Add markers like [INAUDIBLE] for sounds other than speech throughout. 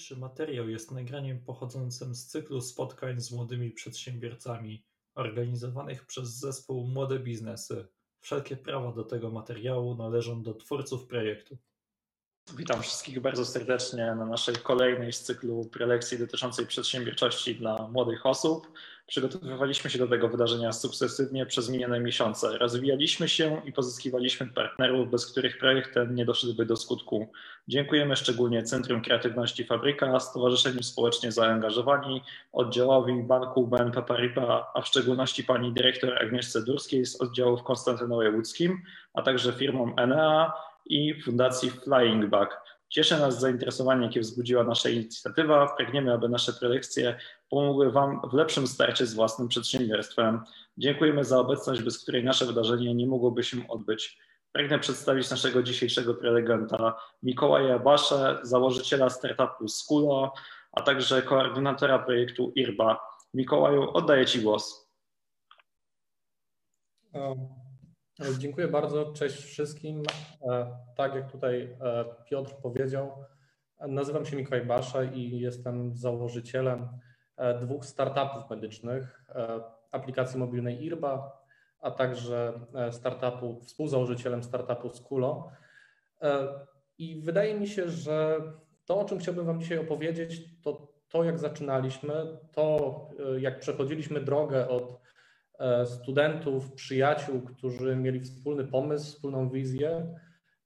Dzisiejszy materiał jest nagraniem pochodzącym z cyklu spotkań z młodymi przedsiębiorcami organizowanych przez zespół Młode Biznesy. Wszelkie prawa do tego materiału należą do twórców projektu. Witam wszystkich bardzo serdecznie na naszej kolejnej z cyklu prelekcji dotyczącej przedsiębiorczości dla młodych osób. Przygotowywaliśmy się do tego wydarzenia sukcesywnie przez minione miesiące. Rozwijaliśmy się i pozyskiwaliśmy partnerów, bez których projekt ten nie doszedłby do skutku. Dziękujemy szczególnie Centrum Kreatywności Fabryka, Stowarzyszeniu Społecznie Zaangażowani, oddziałowi Banku BNP Paribas, a w szczególności pani dyrektor Agnieszce Durskiej z oddziału w Konstantynowie Łódzkim, a także firmom Enea, i Fundacji Flying Bug. Cieszy nas zainteresowanie, jakie wzbudziła nasza inicjatywa. Pragniemy, aby nasze prelekcje pomogły Wam w lepszym starcie z własnym przedsiębiorstwem. Dziękujemy za obecność, bez której nasze wydarzenie nie mogłoby się odbyć. Pragnę przedstawić naszego dzisiejszego prelegenta Mikołaja Baszę, założyciela startupu Skulo, a także koordynatora projektu IRBA. Mikołaju, oddaję Ci głos. Dziękuję bardzo. Cześć wszystkim. E, tak jak tutaj e, Piotr powiedział, nazywam się Mikołaj Basza i jestem założycielem e, dwóch startupów medycznych, aplikacji mobilnej IRBA, a także startupu, współzałożycielem startupu Skulo. I wydaje mi się, że to, o czym chciałbym Wam dzisiaj opowiedzieć, to to, jak zaczynaliśmy, to jak przechodziliśmy drogę od studentów, przyjaciół, którzy mieli wspólny pomysł, wspólną wizję.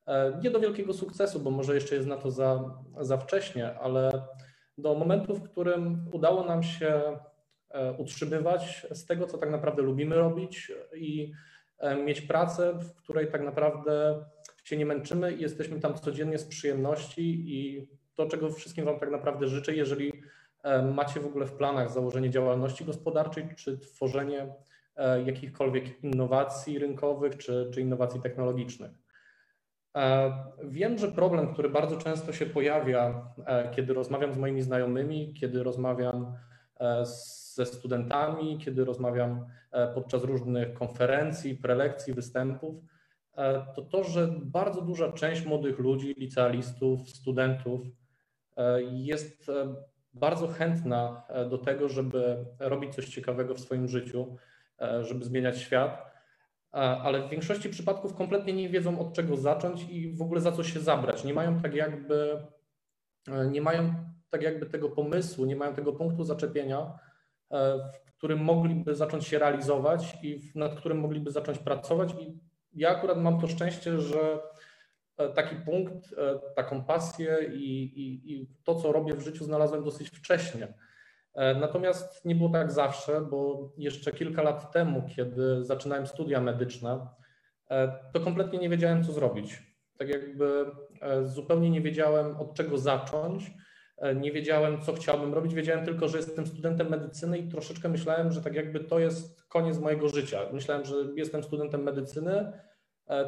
E, nie do wielkiego sukcesu, bo może jeszcze jest na to za, za wcześnie, ale do momentu, w którym udało nam się e, utrzymywać z tego, co tak naprawdę lubimy robić i mieć pracę, w której tak naprawdę się nie męczymy i jesteśmy tam codziennie z przyjemności i to, czego wszystkim Wam tak naprawdę życzę, jeżeli macie w ogóle w planach założenie działalności gospodarczej czy tworzenie E, jakichkolwiek innowacji rynkowych czy, czy innowacji technologicznych. E, wiem, że problem, który bardzo często się pojawia, e, kiedy rozmawiam z moimi znajomymi, kiedy rozmawiam ze studentami, kiedy rozmawiam podczas różnych konferencji, prelekcji, występów, to to, że bardzo duża część młodych ludzi, licealistów, studentów jest bardzo chętna do tego, żeby robić coś ciekawego w swoim życiu, E, żeby zmieniać świat, e, ale w większości przypadków kompletnie nie wiedzą od czego zacząć i w ogóle za co się zabrać. Nie mają tak jakby, e, nie mają tak jakby tego pomysłu, nie mają tego punktu zaczepienia, w którym mogliby zacząć się realizować i nad którym mogliby zacząć pracować. I ja akurat mam to szczęście, że taki punkt, taką pasję i, i, i to, co robię w życiu, znalazłem dosyć wcześnie. E, natomiast nie było tak zawsze, bo jeszcze kilka lat temu, kiedy zaczynałem studia medyczne, e, to kompletnie nie wiedziałem, co zrobić. Tak jakby e, zupełnie nie wiedziałem, od czego zacząć, nie wiedziałem, co chciałbym robić. Wiedziałem tylko, że jestem studentem medycyny i troszeczkę myślałem, że tak jakby to jest koniec mojego życia. Myślałem, że jestem studentem medycyny,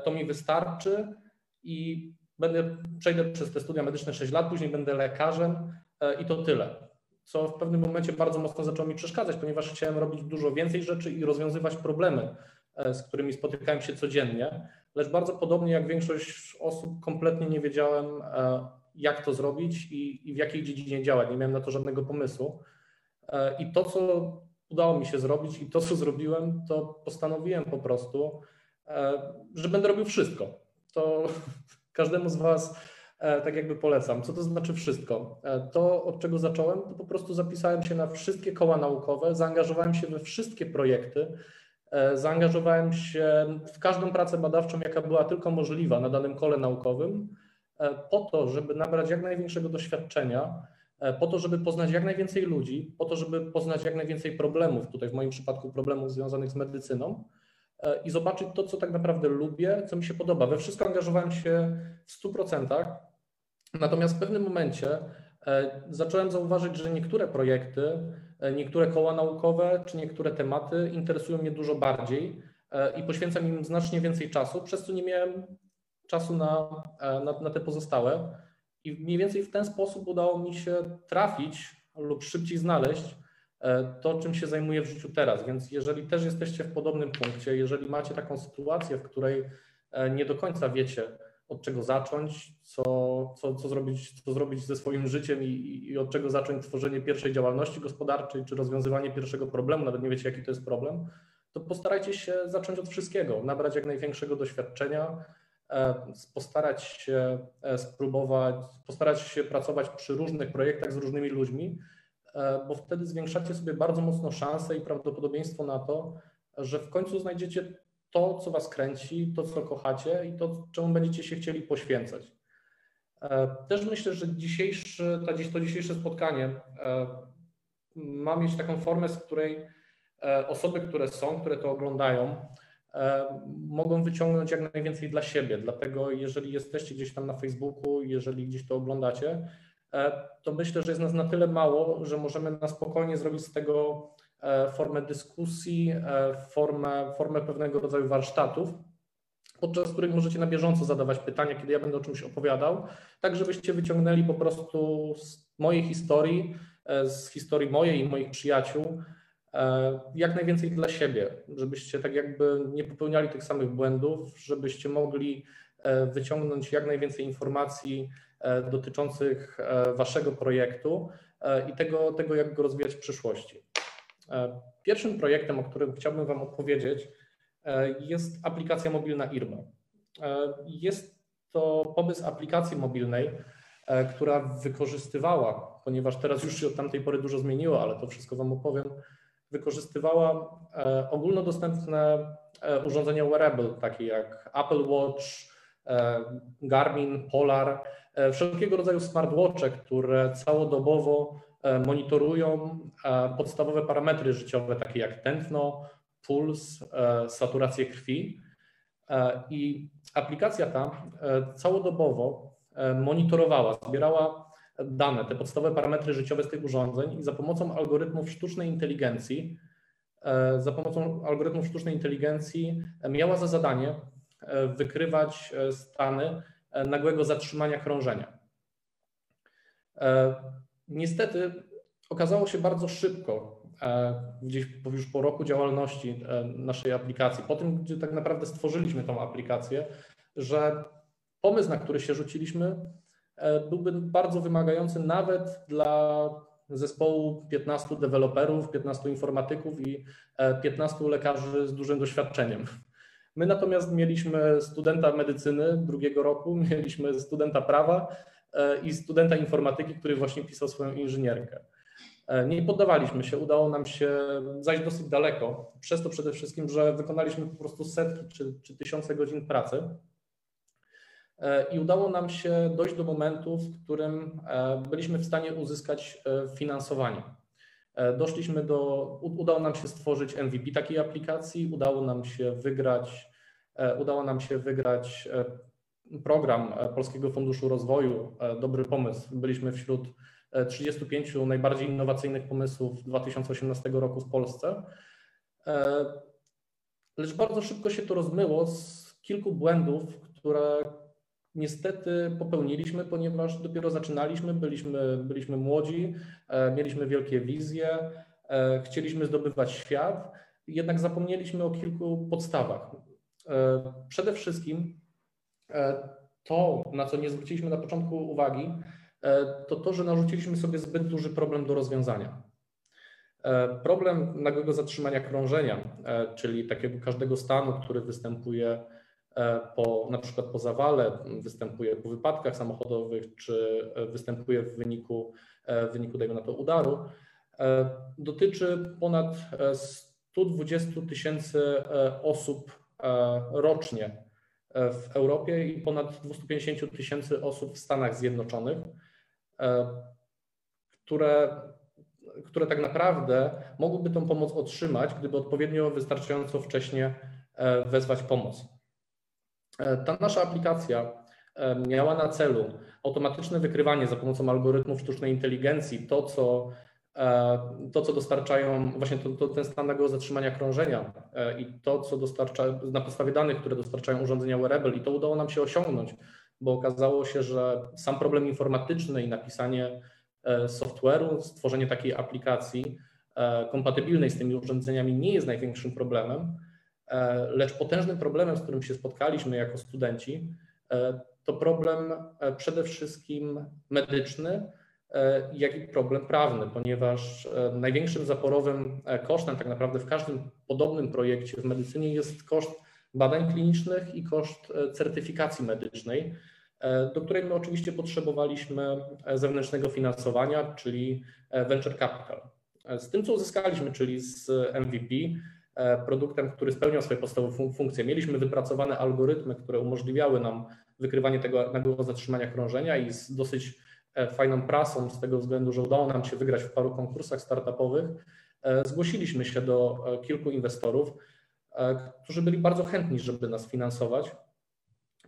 to mi wystarczy i będę, przejdę przez te studia medyczne 6 lat, później będę lekarzem i to tyle co w pewnym momencie bardzo mocno zaczęło mi przeszkadzać, ponieważ chciałem robić dużo więcej rzeczy i rozwiązywać problemy, e, z którymi spotykałem się codziennie, lecz bardzo podobnie jak większość osób kompletnie nie wiedziałem, e, jak to zrobić i, i w jakiej dziedzinie działać. Nie miałem na to żadnego pomysłu. E, I to, co udało mi się zrobić i to, co zrobiłem, to postanowiłem po prostu, że będę robił wszystko. To [LAUGHS] każdemu z Was tak jakby polecam. Co to znaczy wszystko? E, to, od czego zacząłem, to po prostu zapisałem się na wszystkie koła naukowe, zaangażowałem się we wszystkie projekty, e, zaangażowałem się w każdą pracę badawczą, jaka była tylko możliwa na danym kole naukowym, po to, żeby nabrać jak największego doświadczenia, po to, żeby poznać jak najwięcej ludzi, po to, żeby poznać jak najwięcej problemów, tutaj w moim przypadku problemów związanych z medycyną i zobaczyć to, co tak naprawdę lubię, co mi się podoba. We wszystko angażowałem się w 100%. Natomiast w pewnym momencie e, zacząłem zauważyć, że niektóre projekty, e, niektóre koła naukowe czy niektóre tematy interesują mnie dużo bardziej e, i poświęcam im znacznie więcej czasu, przez co nie miałem czasu na, na, na te pozostałe. I mniej więcej w ten sposób udało mi się trafić lub szybciej znaleźć to, czym się zajmuję w życiu teraz. Więc jeżeli też jesteście w podobnym punkcie, jeżeli macie taką sytuację, w której nie do końca wiecie, od czego zacząć, co, co, co, zrobić, co zrobić ze swoim życiem i, i od czego zacząć tworzenie pierwszej działalności gospodarczej, czy rozwiązywanie pierwszego problemu, nawet nie wiecie, jaki to jest problem, to postarajcie się zacząć od wszystkiego, nabrać jak największego doświadczenia, e, postarać się e, spróbować, postarać się pracować przy różnych projektach z różnymi ludźmi, e, bo wtedy zwiększacie sobie bardzo mocno szanse i prawdopodobieństwo na to, że w końcu znajdziecie to, co Was kręci, to, co kochacie i to, czemu będziecie się chcieli poświęcać. Też myślę, że dzisiejszy, to dzisiejsze spotkanie ma mieć taką formę, z której E, osoby, które są, które to oglądają, e, mogą wyciągnąć jak najwięcej dla siebie. Dlatego, jeżeli jesteście gdzieś tam na Facebooku, jeżeli gdzieś to oglądacie, e, to myślę, że jest nas na tyle mało, że możemy na spokojnie zrobić z tego formę dyskusji, formę, formę pewnego rodzaju warsztatów, podczas których możecie na bieżąco zadawać pytania, kiedy ja będę o czymś opowiadał, tak żebyście wyciągnęli po prostu z mojej historii, z historii mojej i moich przyjaciół, E, jak najwięcej dla siebie, żebyście tak jakby nie popełniali tych samych błędów, żebyście mogli e, wyciągnąć jak najwięcej informacji e, dotyczących waszego projektu i tego, tego jak go rozwijać w przyszłości. Pierwszym projektem, o którym chciałbym Wam opowiedzieć, jest aplikacja mobilna IRMA. Jest to pomysł aplikacji mobilnej, która wykorzystywała, ponieważ teraz już się od tamtej pory dużo zmieniło, ale to wszystko Wam opowiem, wykorzystywała e, ogólnodostępne e, urządzenia wearable, takie jak Apple Watch, e, Garmin, Polar, wszelkiego rodzaju smartwatche, które całodobowo monitorują podstawowe parametry życiowe, takie jak tętno, puls, saturację krwi. I aplikacja ta całodobowo monitorowała, zbierała dane, te podstawowe parametry życiowe z tych urządzeń i za pomocą algorytmów sztucznej inteligencji, e, za pomocą algorytmów sztucznej inteligencji miała za zadanie e, wykrywać e, stany nagłego zatrzymania krążenia. Niestety okazało się bardzo szybko, gdzieś już po roku działalności naszej aplikacji, po tym, gdzie tak naprawdę stworzyliśmy tą aplikację, że pomysł, na który się rzuciliśmy, E, byłby bardzo wymagający nawet dla zespołu 15 deweloperów, 15 informatyków i 15 e, lekarzy z dużym doświadczeniem. My natomiast mieliśmy studenta medycyny drugiego roku, [LAUGHS] mieliśmy studenta prawa e, i studenta informatyki, który właśnie pisał swoją inżynierkę. Nie poddawaliśmy się, udało nam się zajść dosyć daleko, przez to przede wszystkim, że wykonaliśmy po prostu setki czy, czy tysiące godzin pracy E, i udało nam się dojść do momentu, w którym e, byliśmy w stanie uzyskać e, finansowanie. Doszliśmy do, udało nam się stworzyć MVP takiej aplikacji, udało nam się wygrać, udało nam się wygrać program Polskiego Funduszu Rozwoju. Dobry pomysł. Byliśmy wśród 35 najbardziej innowacyjnych pomysłów 2018 roku w Polsce. Lecz bardzo szybko się to rozmyło z kilku błędów, które niestety popełniliśmy, ponieważ dopiero zaczynaliśmy, byliśmy, byliśmy młodzi, e, mieliśmy wielkie wizje, e, chcieliśmy zdobywać świat, jednak zapomnieliśmy o kilku podstawach. E, przede wszystkim to, na co nie zwróciliśmy na początku uwagi, to to, że narzuciliśmy sobie zbyt duży problem do rozwiązania. Problem nagłego zatrzymania krążenia, czyli takiego każdego stanu, który występuje po, na przykład po zawale, występuje po wypadkach samochodowych, czy występuje w wyniku, e, w wyniku dajmy na to udaru, e, dotyczy ponad 120 tysięcy osób rocznie w Europie i ponad 250 tysięcy osób w Stanach Zjednoczonych, które, które tak naprawdę mogłyby tą pomoc otrzymać, gdyby odpowiednio wystarczająco wcześnie wezwać pomoc. E, ta nasza aplikacja e, miała na celu automatyczne wykrywanie za pomocą algorytmów sztucznej inteligencji to, co, e, to, co dostarczają, właśnie to, to ten stan nagłego zatrzymania krążenia i to, co dostarcza na podstawie danych, które dostarczają urządzenia wearable i to udało nam się osiągnąć, bo okazało się, że sam problem informatyczny i napisanie software'u, stworzenie takiej aplikacji kompatybilnej z tymi urządzeniami nie jest największym problemem, lecz potężnym problemem, z którym się spotkaliśmy jako studenci, e, to problem przede wszystkim medyczny, jak i problem prawny, ponieważ największym zaporowym kosztem tak naprawdę w każdym podobnym projekcie w medycynie jest koszt badań klinicznych i koszt certyfikacji medycznej. E, do której my oczywiście potrzebowaliśmy e, zewnętrznego finansowania, czyli e, venture capital. Z tym, co uzyskaliśmy, czyli z MVP, produktem, który spełniał swoje podstawowe funkcje, mieliśmy wypracowane algorytmy, które umożliwiały nam wykrywanie tego nagłego zatrzymania krążenia i z dosyć fajną prasą z tego względu, że udało nam się wygrać w paru konkursach startupowych, zgłosiliśmy się do kilku inwestorów, którzy byli bardzo chętni, żeby nas finansować.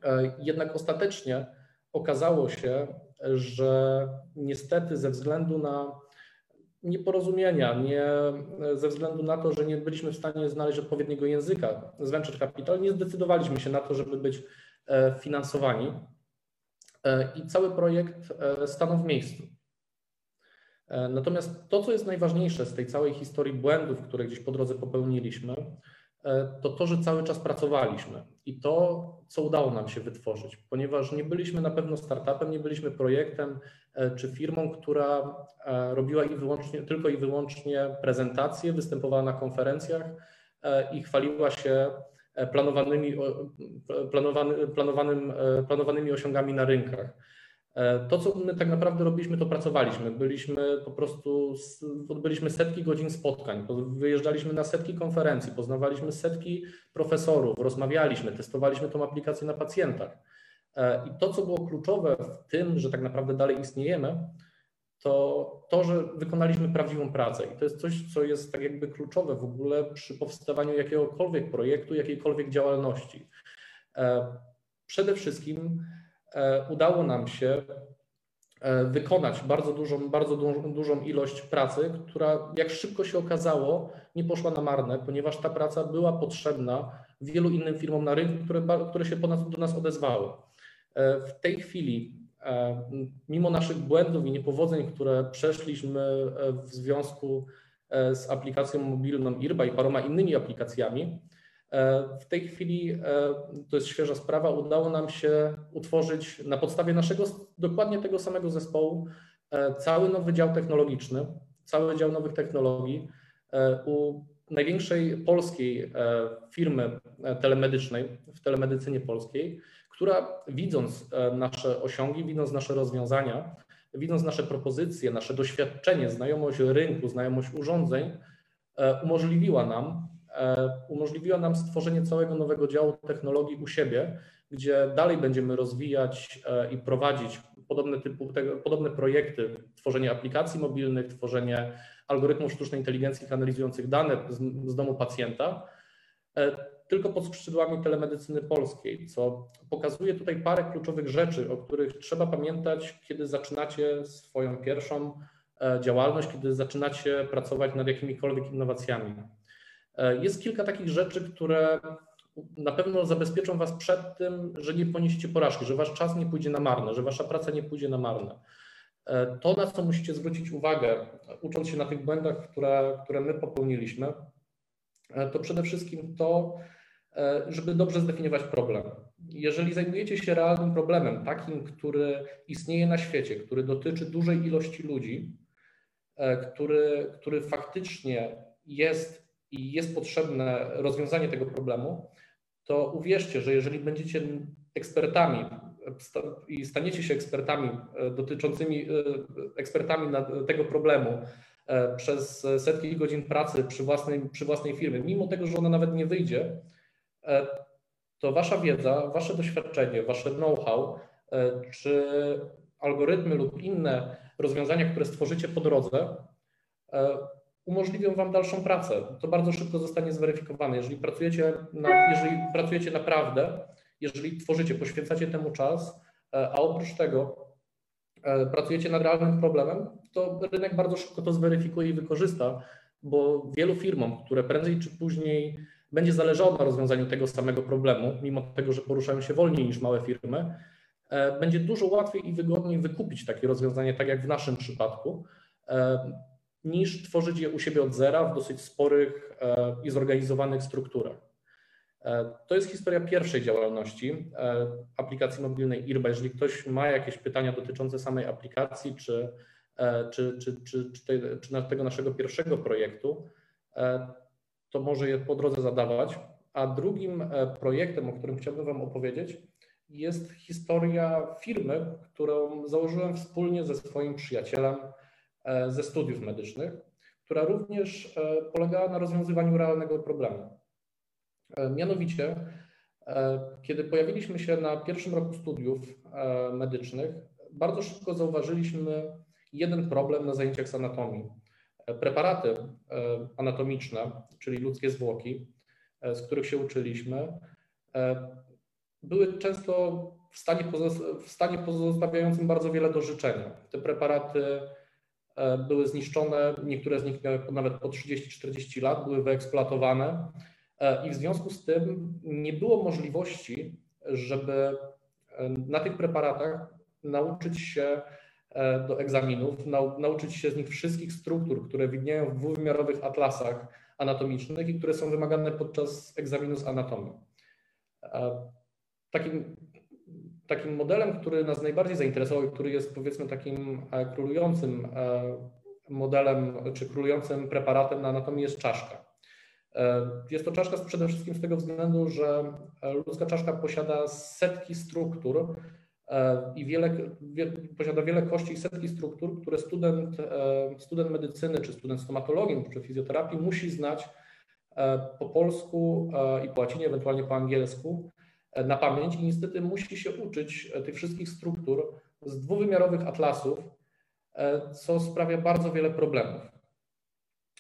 E, jednak ostatecznie okazało się, że niestety ze względu na nieporozumienia, nie, ze względu na to, że nie byliśmy w stanie znaleźć odpowiedniego języka z Venture Capital, nie zdecydowaliśmy się na to, żeby być e, finansowani e, i cały projekt stanął w miejscu. Natomiast to, co jest najważniejsze z tej całej historii błędów, które gdzieś po drodze popełniliśmy, E, to to, że cały czas pracowaliśmy i to, co udało nam się wytworzyć, ponieważ nie byliśmy na pewno startupem, nie byliśmy projektem e, czy firmą, która e, robiła i wyłącznie, tylko i wyłącznie prezentacje, występowała na konferencjach i chwaliła się planowanymi, planowany, planowanym, planowanymi osiągami na rynkach. E, to, co my tak naprawdę robiliśmy, to pracowaliśmy. Byliśmy po prostu, odbyliśmy setki godzin spotkań, wyjeżdżaliśmy na setki konferencji, poznawaliśmy setki profesorów, rozmawialiśmy, testowaliśmy tą aplikację na pacjentach. E, I to, co było kluczowe w tym, że tak naprawdę dalej istniejemy, to to, że wykonaliśmy prawdziwą pracę. I to jest coś, co jest tak jakby kluczowe w ogóle przy powstawaniu jakiegokolwiek projektu, jakiejkolwiek działalności. E, przede wszystkim udało nam się e, wykonać bardzo dużą, bardzo dużą, dużą ilość pracy, która jak szybko się okazało nie poszła na marne, ponieważ ta praca była potrzebna wielu innym firmom na rynku, które, które się ponad, do nas odezwały. E, w tej chwili, mimo naszych błędów i niepowodzeń, które przeszliśmy w związku z aplikacją mobilną IRBA i paroma innymi aplikacjami, E, w tej chwili, e, to jest świeża sprawa, udało nam się utworzyć na podstawie naszego dokładnie tego samego zespołu e, cały nowy dział technologiczny, cały dział nowych technologii u największej polskiej firmy telemedycznej w telemedycynie polskiej, która widząc nasze osiągi, widząc nasze rozwiązania, widząc nasze propozycje, nasze doświadczenie, znajomość rynku, znajomość urządzeń, umożliwiła nam E, umożliwiła nam stworzenie całego nowego działu technologii u siebie, gdzie dalej będziemy rozwijać e, i prowadzić podobne, typu, podobne projekty, tworzenie aplikacji mobilnych, tworzenie algorytmów sztucznej inteligencji analizujących dane z, z domu pacjenta, e, tylko pod skrzydłami telemedycyny polskiej, co pokazuje tutaj parę kluczowych rzeczy, o których trzeba pamiętać, kiedy zaczynacie swoją pierwszą działalność, kiedy zaczynacie pracować nad jakimikolwiek innowacjami. E, jest kilka takich rzeczy, które na pewno zabezpieczą Was przed tym, że nie poniesiecie porażki, że Wasz czas nie pójdzie na marne, że Wasza praca nie pójdzie na marne. E, to, na co musicie zwrócić uwagę, ucząc się na tych błędach, które, które my popełniliśmy, e, to przede wszystkim to, żeby dobrze zdefiniować problem. Jeżeli zajmujecie się realnym problemem, takim, który istnieje na świecie, który dotyczy dużej ilości ludzi, który, który faktycznie jest i jest potrzebne rozwiązanie tego problemu, to uwierzcie, że jeżeli będziecie ekspertami i staniecie się ekspertami e, dotyczącymi, e, ekspertami tego problemu e, przez setki godzin pracy przy własnej, przy własnej firmie, mimo tego, że ona nawet nie wyjdzie, to wasza wiedza, wasze doświadczenie, wasze know-how, czy algorytmy lub inne rozwiązania, które stworzycie po drodze, umożliwią Wam dalszą pracę. To bardzo szybko zostanie zweryfikowane. Jeżeli pracujecie, na, jeżeli pracujecie naprawdę, jeżeli tworzycie, poświęcacie temu czas, e, a oprócz tego e, pracujecie nad realnym problemem, to rynek bardzo szybko to zweryfikuje i wykorzysta, bo wielu firmom, które prędzej czy później będzie zależało na rozwiązaniu tego samego problemu, mimo tego, że poruszają się wolniej niż małe firmy, e, będzie dużo łatwiej i wygodniej wykupić takie rozwiązanie, tak jak w naszym przypadku, niż tworzyć je u siebie od zera w dosyć sporych e, i zorganizowanych strukturach. To jest historia pierwszej działalności aplikacji mobilnej IRBA. Jeżeli ktoś ma jakieś pytania dotyczące samej aplikacji, czy, czy, czy, czy, czy, czy tego naszego pierwszego projektu, to może je po drodze zadawać. A drugim projektem, o którym chciałbym Wam opowiedzieć, jest historia firmy, którą założyłem wspólnie ze swoim przyjacielem e, ze studiów medycznych, która również e, polegała na rozwiązywaniu realnego problemu. E, mianowicie, kiedy pojawiliśmy się na pierwszym roku studiów medycznych, bardzo szybko zauważyliśmy jeden problem na zajęciach z anatomii. Preparaty anatomiczne, czyli ludzkie zwłoki, z których się uczyliśmy, były często w stanie, pozostawiającym bardzo wiele do życzenia. Te preparaty e, były zniszczone, niektóre z nich miały nawet po 30-40 lat, były wyeksploatowane e, i w związku z tym nie było możliwości, żeby e, na tych preparatach nauczyć się do egzaminów, nauczyć się z nich wszystkich struktur, które widnieją w dwuwymiarowych atlasach anatomicznych i które są wymagane podczas egzaminu z anatomii. Takim, takim modelem, który nas najbardziej zainteresował i który jest powiedzmy takim e, królującym e, modelem czy królującym preparatem na anatomii jest czaszka. E, jest to czaszka przede wszystkim z tego względu, że ludzka czaszka posiada setki struktur i wiele, wie, posiada wiele kości i setki struktur, które student, student medycyny, czy student stomatologii, czy fizjoterapii musi znać po polsku i po łacinie, ewentualnie po angielsku, na pamięć i niestety musi się uczyć e, tych wszystkich struktur z dwuwymiarowych atlasów, e, co sprawia bardzo wiele problemów.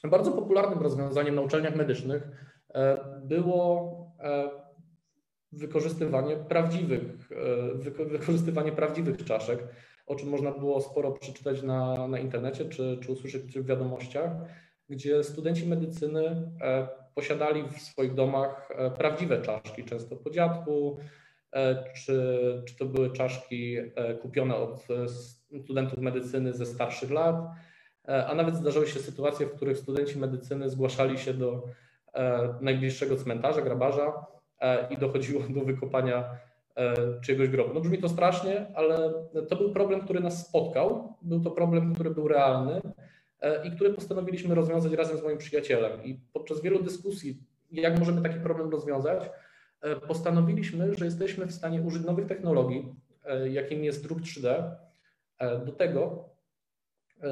Bardzo popularnym rozwiązaniem na uczelniach medycznych e, było wykorzystywanie prawdziwych, wykorzystywanie prawdziwych czaszek, o czym można było sporo przeczytać na, na internecie czy, czy usłyszeć w wiadomościach, gdzie studenci medycyny posiadali w swoich domach e, prawdziwe czaszki, często po dziadku, e, czy, czy to były czaszki e, kupione od studentów medycyny ze starszych lat, a nawet zdarzały się sytuacje, w których studenci medycyny zgłaszali się do najbliższego cmentarza, grabarza i dochodziło do wykopania czyjegoś grobu. No brzmi to strasznie, ale to był problem, który nas spotkał. Był to problem, który był realny i które postanowiliśmy rozwiązać razem z moim przyjacielem. I podczas wielu dyskusji, jak możemy taki problem rozwiązać, e, postanowiliśmy, że jesteśmy w stanie użyć nowych technologii, e, jakim jest druk 3D, do tego,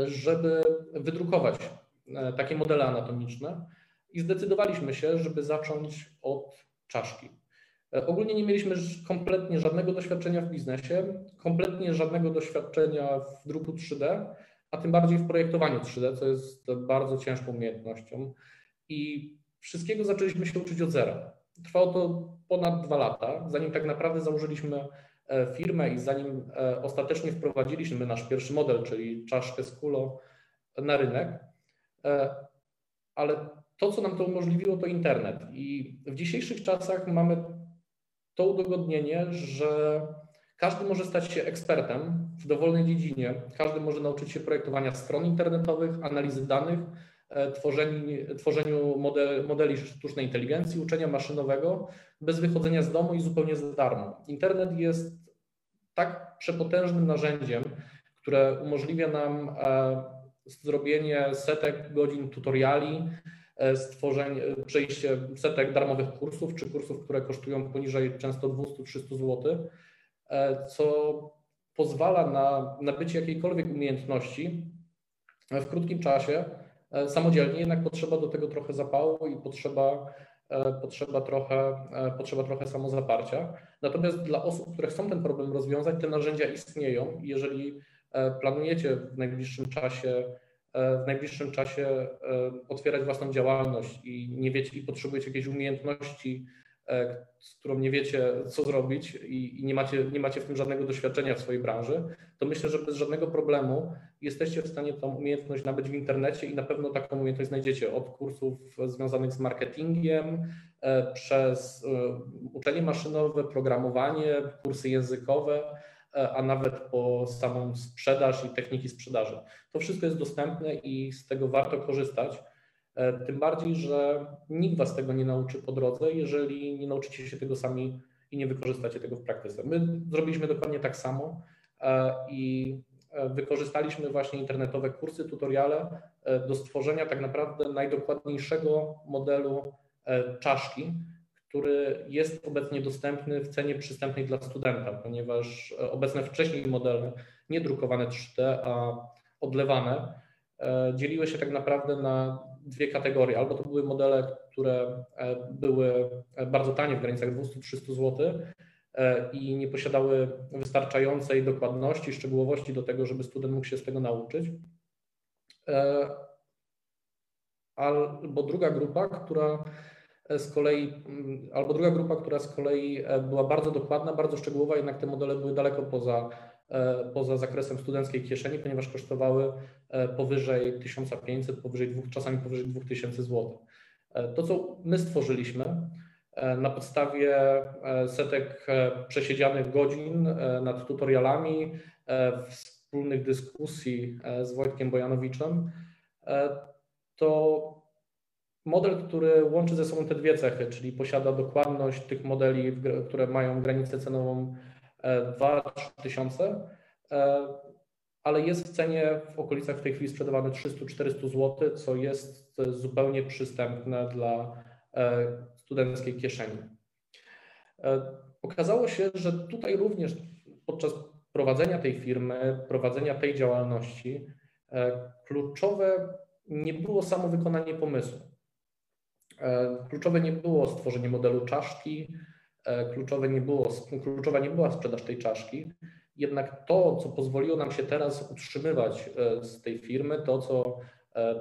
żeby wydrukować takie modele anatomiczne i zdecydowaliśmy się, żeby zacząć od czaszki. Ogólnie nie mieliśmy kompletnie żadnego doświadczenia w biznesie, kompletnie żadnego doświadczenia w druku 3D, a tym bardziej w projektowaniu 3D, co jest bardzo ciężką umiejętnością. I wszystkiego zaczęliśmy się uczyć od zera. Trwało to ponad dwa lata, zanim tak naprawdę założyliśmy e, firmę i zanim e, ostatecznie wprowadziliśmy nasz pierwszy model, czyli czaszkę z kulo na rynek. E, ale to, co nam to umożliwiło, to internet. I w dzisiejszych czasach mamy to udogodnienie, że każdy może stać się ekspertem w dowolnej dziedzinie. Każdy może nauczyć się projektowania stron internetowych, analizy danych, e, tworzeniu, tworzeniu model, modeli sztucznej inteligencji, uczenia maszynowego bez wychodzenia z domu i zupełnie za darmo. Internet jest tak przepotężnym narzędziem, które umożliwia nam e, zrobienie setek godzin tutoriali, e, stworzenie, przejście setek darmowych kursów, czy kursów, które kosztują poniżej często 200-300 zł co pozwala na nabycie jakiejkolwiek umiejętności w krótkim czasie e, samodzielnie, jednak potrzeba do tego trochę zapału i potrzeba, e, potrzeba, trochę, potrzeba trochę samozaparcia. Natomiast dla osób, które chcą ten problem rozwiązać, te narzędzia istnieją. Jeżeli planujecie w najbliższym czasie w najbliższym czasie otwierać własną działalność i nie wiecie i potrzebujecie jakiejś umiejętności E, z którą nie wiecie, co zrobić i, nie, macie, nie macie w tym żadnego doświadczenia w swojej branży, to myślę, że bez żadnego problemu jesteście w stanie tą umiejętność nabyć w internecie i na pewno taką umiejętność znajdziecie od kursów związanych z marketingiem, e, przez e, uczenie maszynowe, programowanie, kursy językowe, a nawet po samą sprzedaż i techniki sprzedaży. To wszystko jest dostępne i z tego warto korzystać. Tym bardziej, że nikt Was tego nie nauczy po drodze, jeżeli nie nauczycie się tego sami i nie wykorzystacie tego w praktyce. My zrobiliśmy dokładnie tak samo i wykorzystaliśmy właśnie internetowe kursy, tutoriale do stworzenia tak naprawdę najdokładniejszego modelu czaszki, który jest obecnie dostępny w cenie przystępnej dla studenta, ponieważ e, obecne wcześniej modele, nie drukowane 3D, a odlewane, e, dzieliły się tak naprawdę na dwie kategorie. Albo to były modele, które e, były bardzo tanie w granicach 200-300 zł i nie posiadały wystarczającej dokładności, szczegółowości do tego, żeby student mógł się z tego nauczyć. Albo druga grupa, która z kolei, mm, albo druga grupa, która z kolei e, była bardzo dokładna, bardzo szczegółowa, jednak te modele były daleko poza, e, poza zakresem studenckiej kieszeni, ponieważ kosztowały e, powyżej 1500, powyżej dwóch, czasami powyżej 2000 zł. To, co my stworzyliśmy na podstawie setek przesiedzianych godzin nad tutorialami, wspólnych dyskusji z Wojtkiem Bojanowiczem, to model, który łączy ze sobą te dwie cechy, czyli posiada dokładność tych modeli, które mają granicę cenową 2-3 e, tysiące, e, ale jest w cenie w okolicach w tej chwili sprzedawane 300-400 zł, co jest zupełnie przystępne dla e, studenckiej kieszeni. Okazało się, że tutaj również podczas prowadzenia tej firmy, prowadzenia tej działalności, kluczowe nie było samo wykonanie pomysłu. Kluczowe nie było stworzenie modelu czaszki, kluczowe nie było, kluczowa nie była sprzedaż tej czaszki, jednak to, co pozwoliło nam się teraz utrzymywać e, z tej firmy, to, co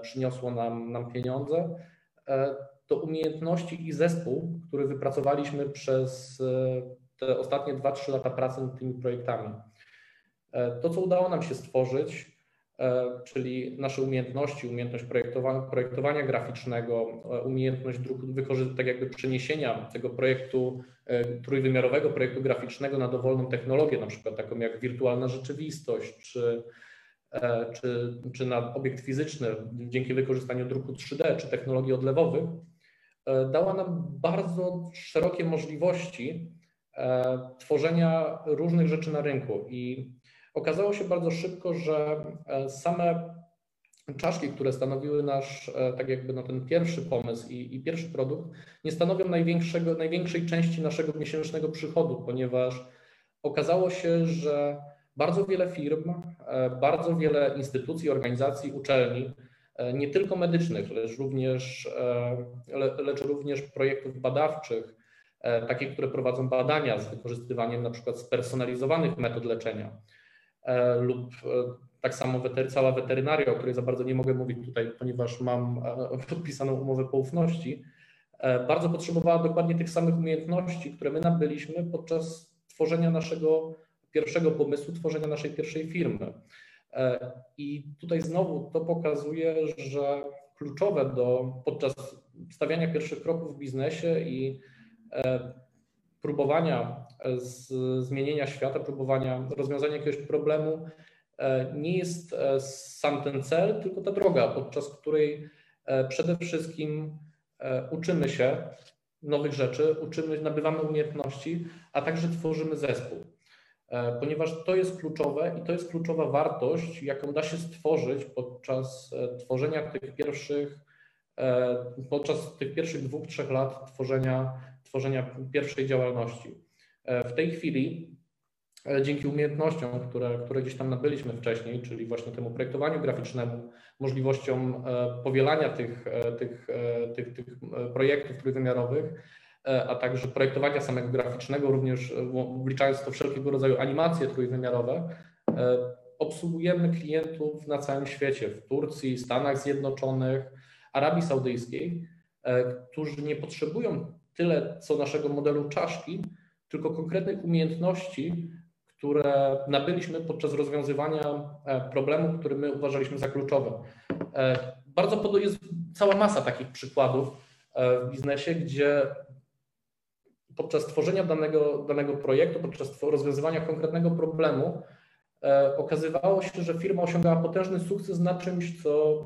przyniosło nam, nam pieniądze, to umiejętności i zespół, który wypracowaliśmy przez te ostatnie 2-3 lata pracy nad tymi projektami. To, co udało nam się stworzyć, E, czyli nasze umiejętności, umiejętność projektowania, graficznego, e, umiejętność tak jakby przeniesienia tego projektu e, trójwymiarowego, projektu graficznego na dowolną technologię, na przykład taką jak wirtualna rzeczywistość, czy, czy, czy na obiekt fizyczny dzięki wykorzystaniu druku 3D, czy technologii odlewowych, dała nam bardzo szerokie możliwości tworzenia różnych rzeczy na rynku. I Okazało się bardzo szybko, że e, same czaszki, które stanowiły nasz, e, tak jakby na ten pierwszy pomysł i, i, pierwszy produkt, nie stanowią największego, największej części naszego miesięcznego przychodu, ponieważ okazało się, że bardzo wiele firm, e, bardzo wiele instytucji, organizacji, uczelni, nie tylko medycznych, lecz również, lecz również projektów badawczych, takich, które prowadzą badania z wykorzystywaniem na przykład spersonalizowanych metod leczenia, lub e, tak samo cała weterynaria, o której za bardzo nie mogę mówić tutaj, ponieważ mam e, [LAUGHS] podpisaną umowę poufności, bardzo potrzebowała dokładnie tych samych umiejętności, które my nabyliśmy podczas tworzenia naszego pierwszego pomysłu, tworzenia naszej pierwszej firmy. I tutaj znowu to pokazuje, że kluczowe do podczas stawiania pierwszych kroków w biznesie i próbowania e, z, zmienienia świata, próbowania rozwiązania jakiegoś problemu e, nie jest e, sam ten cel, tylko ta droga, podczas której przede wszystkim uczymy się nowych rzeczy, uczymy, nabywamy umiejętności, a także tworzymy zespół. Ponieważ to jest kluczowe i to jest kluczowa wartość, jaką da się stworzyć podczas tworzenia tych pierwszych, podczas tych pierwszych dwóch, trzech lat tworzenia tworzenia pierwszej działalności. E, w tej chwili e, dzięki umiejętnościom, które, które gdzieś tam nabyliśmy wcześniej, czyli właśnie temu projektowaniu graficznemu, możliwościom e, powielania tych, tych, tych, tych projektów trójwymiarowych, a także projektowania samego graficznego, również wliczając to wszelkiego rodzaju animacje trójwymiarowe, obsługujemy klientów na całym świecie, w Turcji, Stanach Zjednoczonych, Arabii Saudyjskiej, którzy nie potrzebują tyle co naszego modelu czaszki, tylko konkretnych umiejętności, które nabyliśmy podczas rozwiązywania e, problemów, które my uważaliśmy za kluczowe. E, bardzo podobnie jest cała masa takich przykładów e, w biznesie, gdzie podczas tworzenia danego, danego projektu, podczas rozwiązywania konkretnego problemu, okazywało się, że firma osiągała potężny sukces na czymś, co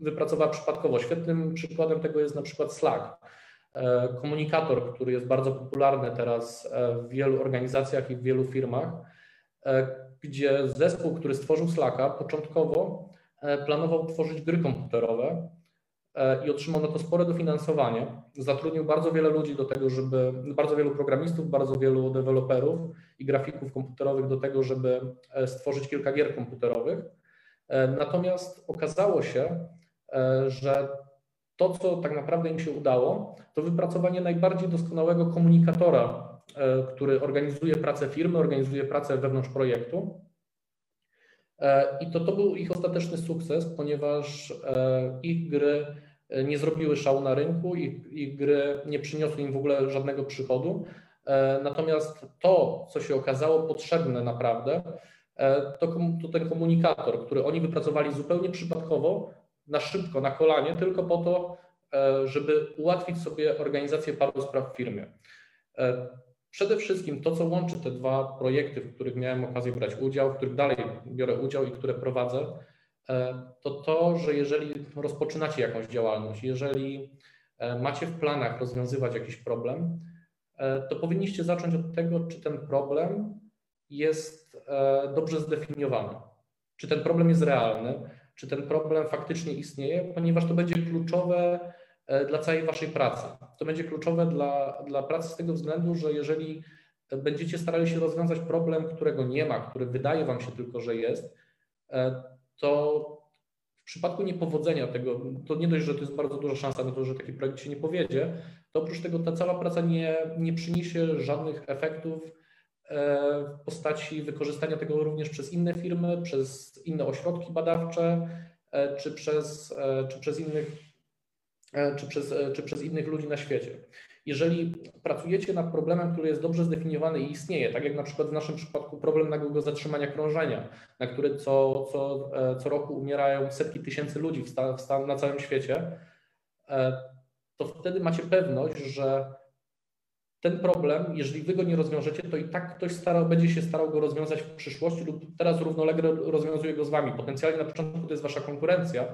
wypracowała przypadkowo. Świetnym przykładem tego jest na przykład Slack. Komunikator, który jest bardzo popularny teraz w wielu organizacjach i w wielu firmach, gdzie zespół, który stworzył Slacka, początkowo planował tworzyć gry komputerowe i otrzymał na to spore dofinansowanie. Zatrudnił bardzo wiele ludzi do tego, żeby, bardzo wielu programistów, bardzo wielu deweloperów i grafików komputerowych do tego, żeby stworzyć kilka gier komputerowych. Natomiast okazało się, że to, co tak naprawdę im się udało, to wypracowanie najbardziej doskonałego komunikatora, który organizuje pracę firmy, organizuje pracę wewnątrz projektu. I to, to był ich ostateczny sukces, ponieważ ich gry nie zrobiły szału na rynku, ich, ich gry nie przyniosły im w ogóle żadnego przychodu. Natomiast to, co się okazało potrzebne naprawdę, to, to ten komunikator, który oni wypracowali zupełnie przypadkowo, na szybko, na kolanie, tylko po to, żeby ułatwić sobie organizację paru spraw w firmie. Przede wszystkim to, co łączy te dwa projekty, w których miałem okazję brać udział, w których dalej biorę udział i które prowadzę, to to, że jeżeli rozpoczynacie jakąś działalność, jeżeli macie w planach rozwiązywać jakiś problem, to powinniście zacząć od tego, czy ten problem jest dobrze zdefiniowany, czy ten problem jest realny, czy ten problem faktycznie istnieje, ponieważ to będzie kluczowe dla całej Waszej pracy. To będzie kluczowe dla, dla pracy z tego względu, że jeżeli będziecie starali się rozwiązać problem, którego nie ma, który wydaje Wam się tylko, że jest, to w przypadku niepowodzenia tego, to nie dość, że to jest bardzo duża szansa na to, że taki projekt się nie powiedzie, to oprócz tego ta cała praca nie, nie przyniesie żadnych efektów w postaci wykorzystania tego również przez inne firmy, przez inne ośrodki badawcze, czy przez, czy przez innych czy przez, czy przez innych ludzi na świecie. Jeżeli pracujecie nad problemem, który jest dobrze zdefiniowany i istnieje, tak jak na przykład w naszym przypadku problem nagłego zatrzymania krążenia, na który co, co, co roku umierają setki tysięcy ludzi w stan, w stan, na całym świecie, to wtedy macie pewność, że ten problem, jeżeli wy go nie rozwiążecie, to i tak ktoś starał, będzie się starał go rozwiązać w przyszłości lub teraz równolegle rozwiązuje go z wami. Potencjalnie na początku to jest wasza konkurencja,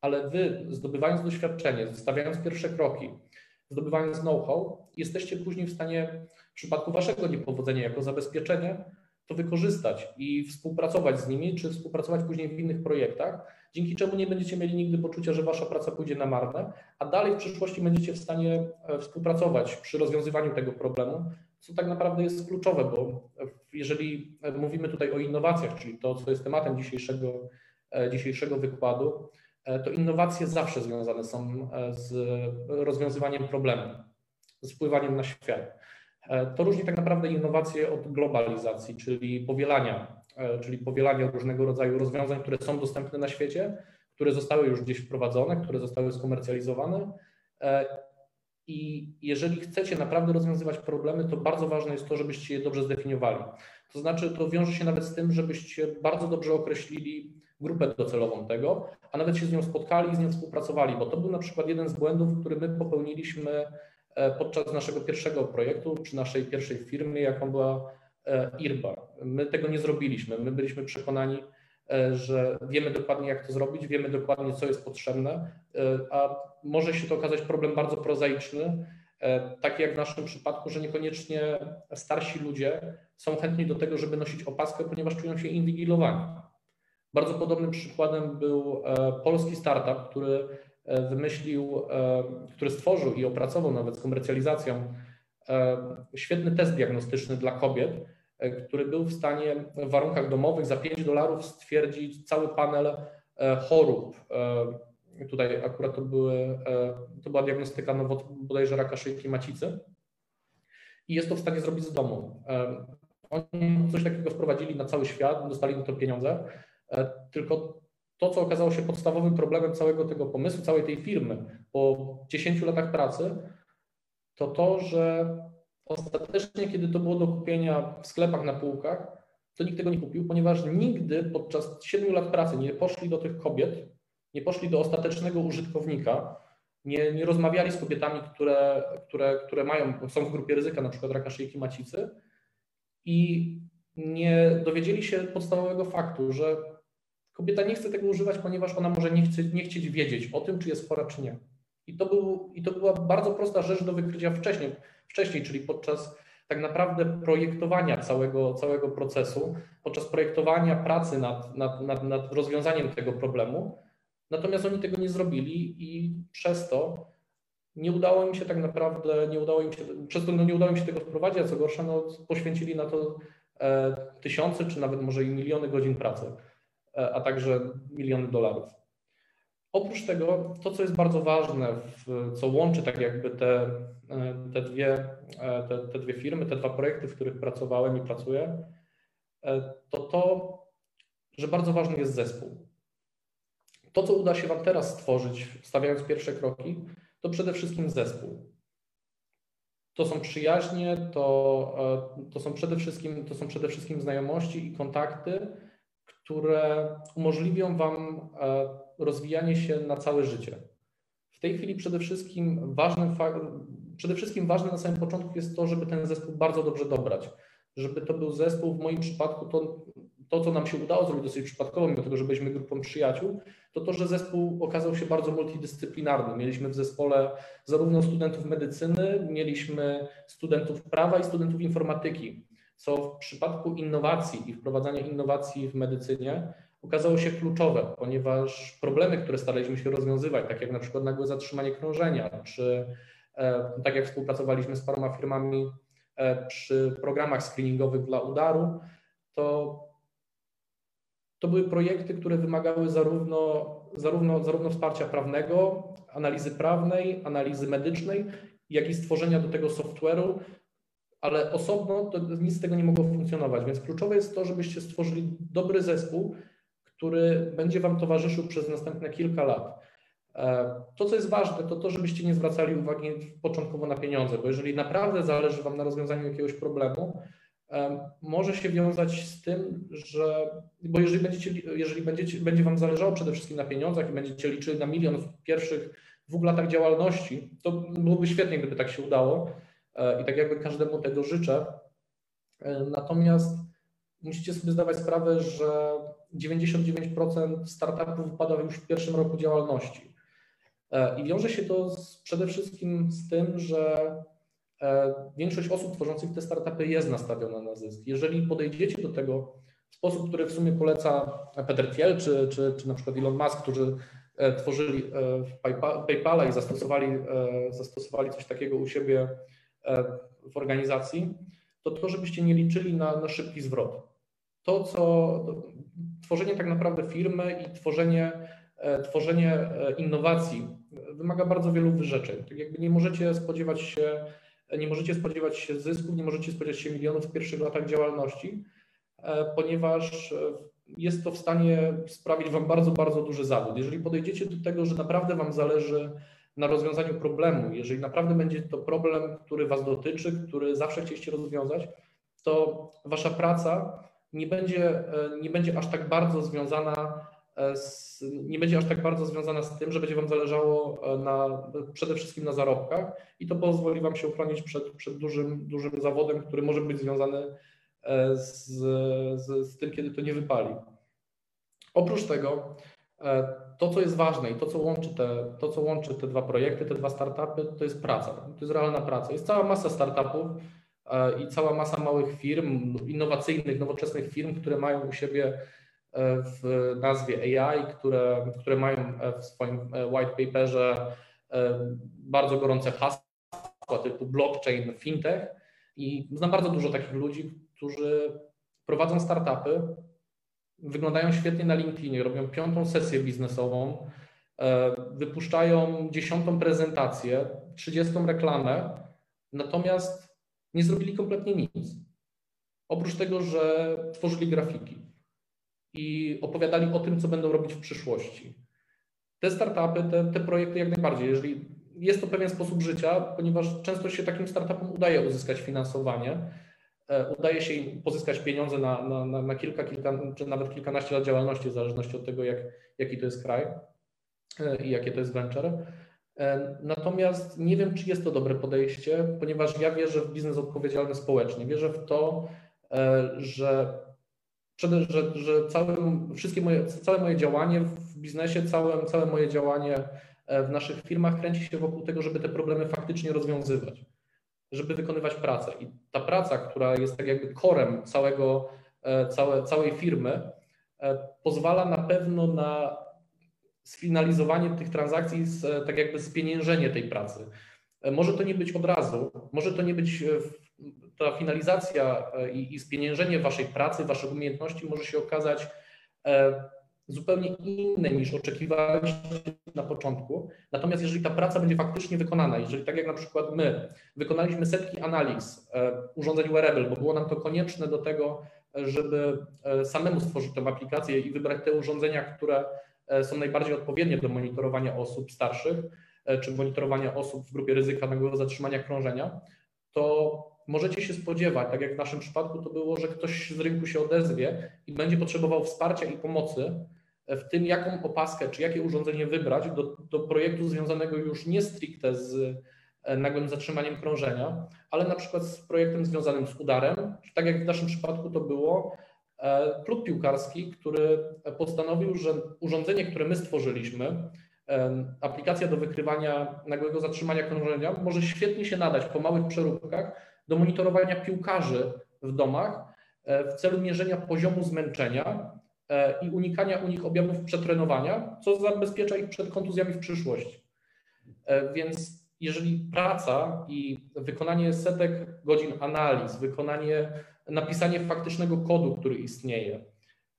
ale wy zdobywając doświadczenie, stawiając pierwsze kroki, zdobywając know-how, jesteście później w stanie w przypadku waszego niepowodzenia jako zabezpieczenie to wykorzystać i współpracować z nimi, czy współpracować później w innych projektach, dzięki czemu nie będziecie mieli nigdy poczucia, że wasza praca pójdzie na marne, a dalej w przyszłości będziecie w stanie współpracować przy rozwiązywaniu tego problemu, co tak naprawdę jest kluczowe, bo jeżeli mówimy tutaj o innowacjach, czyli to, co jest tematem dzisiejszego, dzisiejszego wykładu, to innowacje zawsze związane są z rozwiązywaniem problemów, z wpływaniem na świat. To różni tak naprawdę innowacje od globalizacji, czyli powielania, czyli powielania różnego rodzaju rozwiązań, które są dostępne na świecie, które zostały już gdzieś wprowadzone, które zostały skomercjalizowane. I jeżeli chcecie naprawdę rozwiązywać problemy, to bardzo ważne jest to, żebyście je dobrze zdefiniowali. To znaczy, to wiąże się nawet z tym, żebyście bardzo dobrze określili grupę docelową tego, a nawet się z nią spotkali i z nią współpracowali, bo to był na przykład jeden z błędów, który my popełniliśmy podczas naszego pierwszego projektu, czy naszej pierwszej firmy, jaką była IRBA. My tego nie zrobiliśmy. My byliśmy przekonani, że wiemy dokładnie, jak to zrobić, wiemy dokładnie, co jest potrzebne, a może się to okazać problem bardzo prozaiczny, taki jak w naszym przypadku, że niekoniecznie starsi ludzie są chętni do tego, żeby nosić opaskę, ponieważ czują się inwigilowani. Bardzo podobnym przykładem był polski startup, który wymyślił, który stworzył i opracował nawet z komercjalizacją świetny test diagnostyczny dla kobiet, który był w stanie w warunkach domowych za 5 dolarów stwierdzić cały panel chorób. Tutaj akurat to, były, to była diagnostyka nowot, bodajże raka szyjki macicy. I jest to w stanie zrobić z domu. Oni coś takiego wprowadzili na cały świat, dostali na to pieniądze, tylko to, co okazało się podstawowym problemem całego tego pomysłu, całej tej firmy po 10 latach pracy, to to, że ostatecznie, kiedy to było do kupienia w sklepach na półkach, to nikt tego nie kupił, ponieważ nigdy podczas 7 lat pracy nie poszli do tych kobiet, nie poszli do ostatecznego użytkownika, nie, nie rozmawiali z kobietami, które, które, które mają, są w grupie ryzyka, na przykład raka szyjki macicy i nie dowiedzieli się podstawowego faktu, że kobieta nie chce tego używać, ponieważ ona może nie, chce, nie chcieć wiedzieć o tym, czy jest chora, czy nie. I to, był, I to była bardzo prosta rzecz do wykrycia wcześniej, wcześniej, czyli podczas tak naprawdę projektowania całego, całego procesu, podczas projektowania pracy nad, nad, nad, nad rozwiązaniem tego problemu. Natomiast oni tego nie zrobili i przez to nie udało im się tak naprawdę, nie udało im się, przez to no nie udało im się tego wprowadzić, a co gorsza, no, poświęcili na to e, tysiące, czy nawet może i miliony godzin pracy, a także miliony dolarów. Oprócz tego, to co jest bardzo ważne, co łączy tak jakby te, e, te, dwie, e, te, te dwie firmy, te dwa projekty, w których pracowałem i pracuję, e, to to, że bardzo ważny jest zespół. To, co uda się Wam teraz stworzyć, stawiając pierwsze kroki, to przede wszystkim zespół. To są przyjaźnie, to, to, są przede wszystkim, to są przede wszystkim znajomości i kontakty, które umożliwią Wam rozwijanie się na całe życie. W tej chwili przede wszystkim ważnym, przede wszystkim ważne na samym początku jest to, żeby ten zespół bardzo dobrze dobrać. Żeby to był zespół, w moim przypadku to, to co nam się udało zrobić dosyć przypadkowo, mimo tego, że byliśmy grupą przyjaciół, to to, że zespół okazał się bardzo multidyscyplinarny. Mieliśmy w zespole zarówno studentów medycyny, mieliśmy studentów prawa i studentów informatyki, co w przypadku innowacji i wprowadzania innowacji w medycynie okazało się kluczowe, ponieważ problemy, które staraliśmy się rozwiązywać, tak jak na przykład nagłe zatrzymanie krążenia, czy e, tak jak współpracowaliśmy z paroma firmami e, przy programach screeningowych dla udaru, to, to były projekty, które wymagały zarówno, zarówno, zarówno wsparcia prawnego, analizy prawnej, analizy medycznej, jak i stworzenia do tego software'u, ale osobno to nic z tego nie mogło funkcjonować. Więc kluczowe jest to, żebyście stworzyli dobry zespół, który będzie Wam towarzyszył przez następne kilka lat. E, to, co jest ważne, to to, żebyście nie zwracali uwagi początkowo na pieniądze, bo jeżeli naprawdę zależy Wam na rozwiązaniu jakiegoś problemu, e, może się wiązać z tym, że, bo jeżeli, będziecie, jeżeli będziecie, będzie Wam zależało przede wszystkim na pieniądzach i będziecie liczyli na milion w pierwszych dwóch latach działalności, to byłoby świetnie, gdyby tak się udało i tak jakby każdemu tego życzę. Natomiast musicie sobie zdawać sprawę, że 99% startupów wypada już w pierwszym roku działalności. E, I wiąże się to z, przede wszystkim z tym, że e, większość osób tworzących te startupy jest nastawiona na zysk. Jeżeli podejdziecie do tego w sposób, który w sumie poleca Peter Thiel czy, czy, czy na przykład Elon Musk, którzy e, tworzyli PayPala i zastosowali, zastosowali coś takiego u siebie w organizacji, to to, żebyście nie liczyli na, na szybki zwrot. To, co tworzenie tak naprawdę firmy i tworzenie, e, tworzenie e, innowacji wymaga bardzo wielu wyrzeczeń. Tak jakby nie możecie spodziewać się, nie możecie spodziewać się zysków, nie możecie spodziewać się milionów w pierwszych latach działalności, e, ponieważ jest to w stanie sprawić Wam bardzo, bardzo duży zawód. Jeżeli podejdziecie do tego, że naprawdę Wam zależy na rozwiązaniu problemu, jeżeli naprawdę będzie to problem, który Was dotyczy, który zawsze chcieliście rozwiązać, to Wasza praca nie będzie, e, nie będzie aż tak bardzo związana e, z, nie będzie aż tak bardzo związana z tym, że będzie Wam zależało e, na, przede wszystkim na zarobkach i to pozwoli Wam się uchronić przed, przed dużym, dużym zawodem, który może być związany z, z, z tym, kiedy to nie wypali. Oprócz tego, to co jest ważne i to co, łączy te, to, co łączy te dwa projekty, te dwa startupy, to jest praca. To jest realna praca. Jest cała masa startupów, E, i cała masa małych firm, innowacyjnych, nowoczesnych firm, które mają u siebie e, w nazwie AI, które, które mają e, w swoim white paperze bardzo gorące hasła typu blockchain, fintech i znam bardzo dużo takich ludzi, którzy prowadzą startupy, wyglądają świetnie na LinkedInie, robią piątą sesję biznesową, wypuszczają dziesiątą prezentację, trzydziestą reklamę, natomiast nie zrobili kompletnie nic. Oprócz tego, że tworzyli grafiki i opowiadali o tym, co będą robić w przyszłości. Te startupy, te, te projekty jak najbardziej, jeżeli jest to pewien sposób życia, ponieważ często się takim startupom udaje uzyskać finansowanie, e, udaje się im pozyskać pieniądze na, na, na, kilka, kilka, czy nawet kilkanaście lat działalności, w zależności od tego, jak, jaki to jest kraj e, i jakie to jest venture. Natomiast nie wiem, czy jest to dobre podejście, ponieważ ja wierzę w biznes odpowiedzialny społecznie. Wierzę w to, że, że, że całe, wszystkie moje, całe moje działanie w biznesie, całe, całe moje działanie w naszych firmach kręci się wokół tego, żeby te problemy faktycznie rozwiązywać, żeby wykonywać pracę. I ta praca, która jest tak jakby korem całego, całe, całej firmy, pozwala na pewno na sfinalizowanie tych transakcji, z, tak jakby spieniężenie tej pracy. E, może to nie być od razu, może to nie być e, ta finalizacja e, i, i spieniężenie waszej pracy, waszych umiejętności może się okazać zupełnie inne niż oczekiwaliście na początku. Natomiast jeżeli ta praca będzie faktycznie wykonana, jeżeli tak jak na przykład my wykonaliśmy setki analiz urządzeń wearable, bo było nam to konieczne do tego, żeby samemu stworzyć tę aplikację i wybrać te urządzenia, które są najbardziej odpowiednie do monitorowania osób starszych, E, czy monitorowania osób w grupie ryzyka nagłego zatrzymania krążenia, to możecie się spodziewać, tak jak w naszym przypadku to było, że ktoś z rynku się odezwie i będzie potrzebował wsparcia i pomocy w tym, jaką opaskę czy jakie urządzenie wybrać do, do projektu związanego już nie stricte z e, nagłym zatrzymaniem krążenia, ale na przykład z projektem związanym z udarem, tak jak w naszym przypadku to było, e, klub piłkarski, który postanowił, że urządzenie, które my stworzyliśmy, aplikacja do wykrywania nagłego zatrzymania krążenia może świetnie się nadać po małych przeróbkach do monitorowania piłkarzy w domach e, w celu mierzenia poziomu zmęczenia e, i unikania u nich objawów przetrenowania, co zabezpiecza ich przed kontuzjami w przyszłości. E, więc jeżeli praca i wykonanie setek godzin analiz, wykonanie, napisanie faktycznego kodu, który istnieje,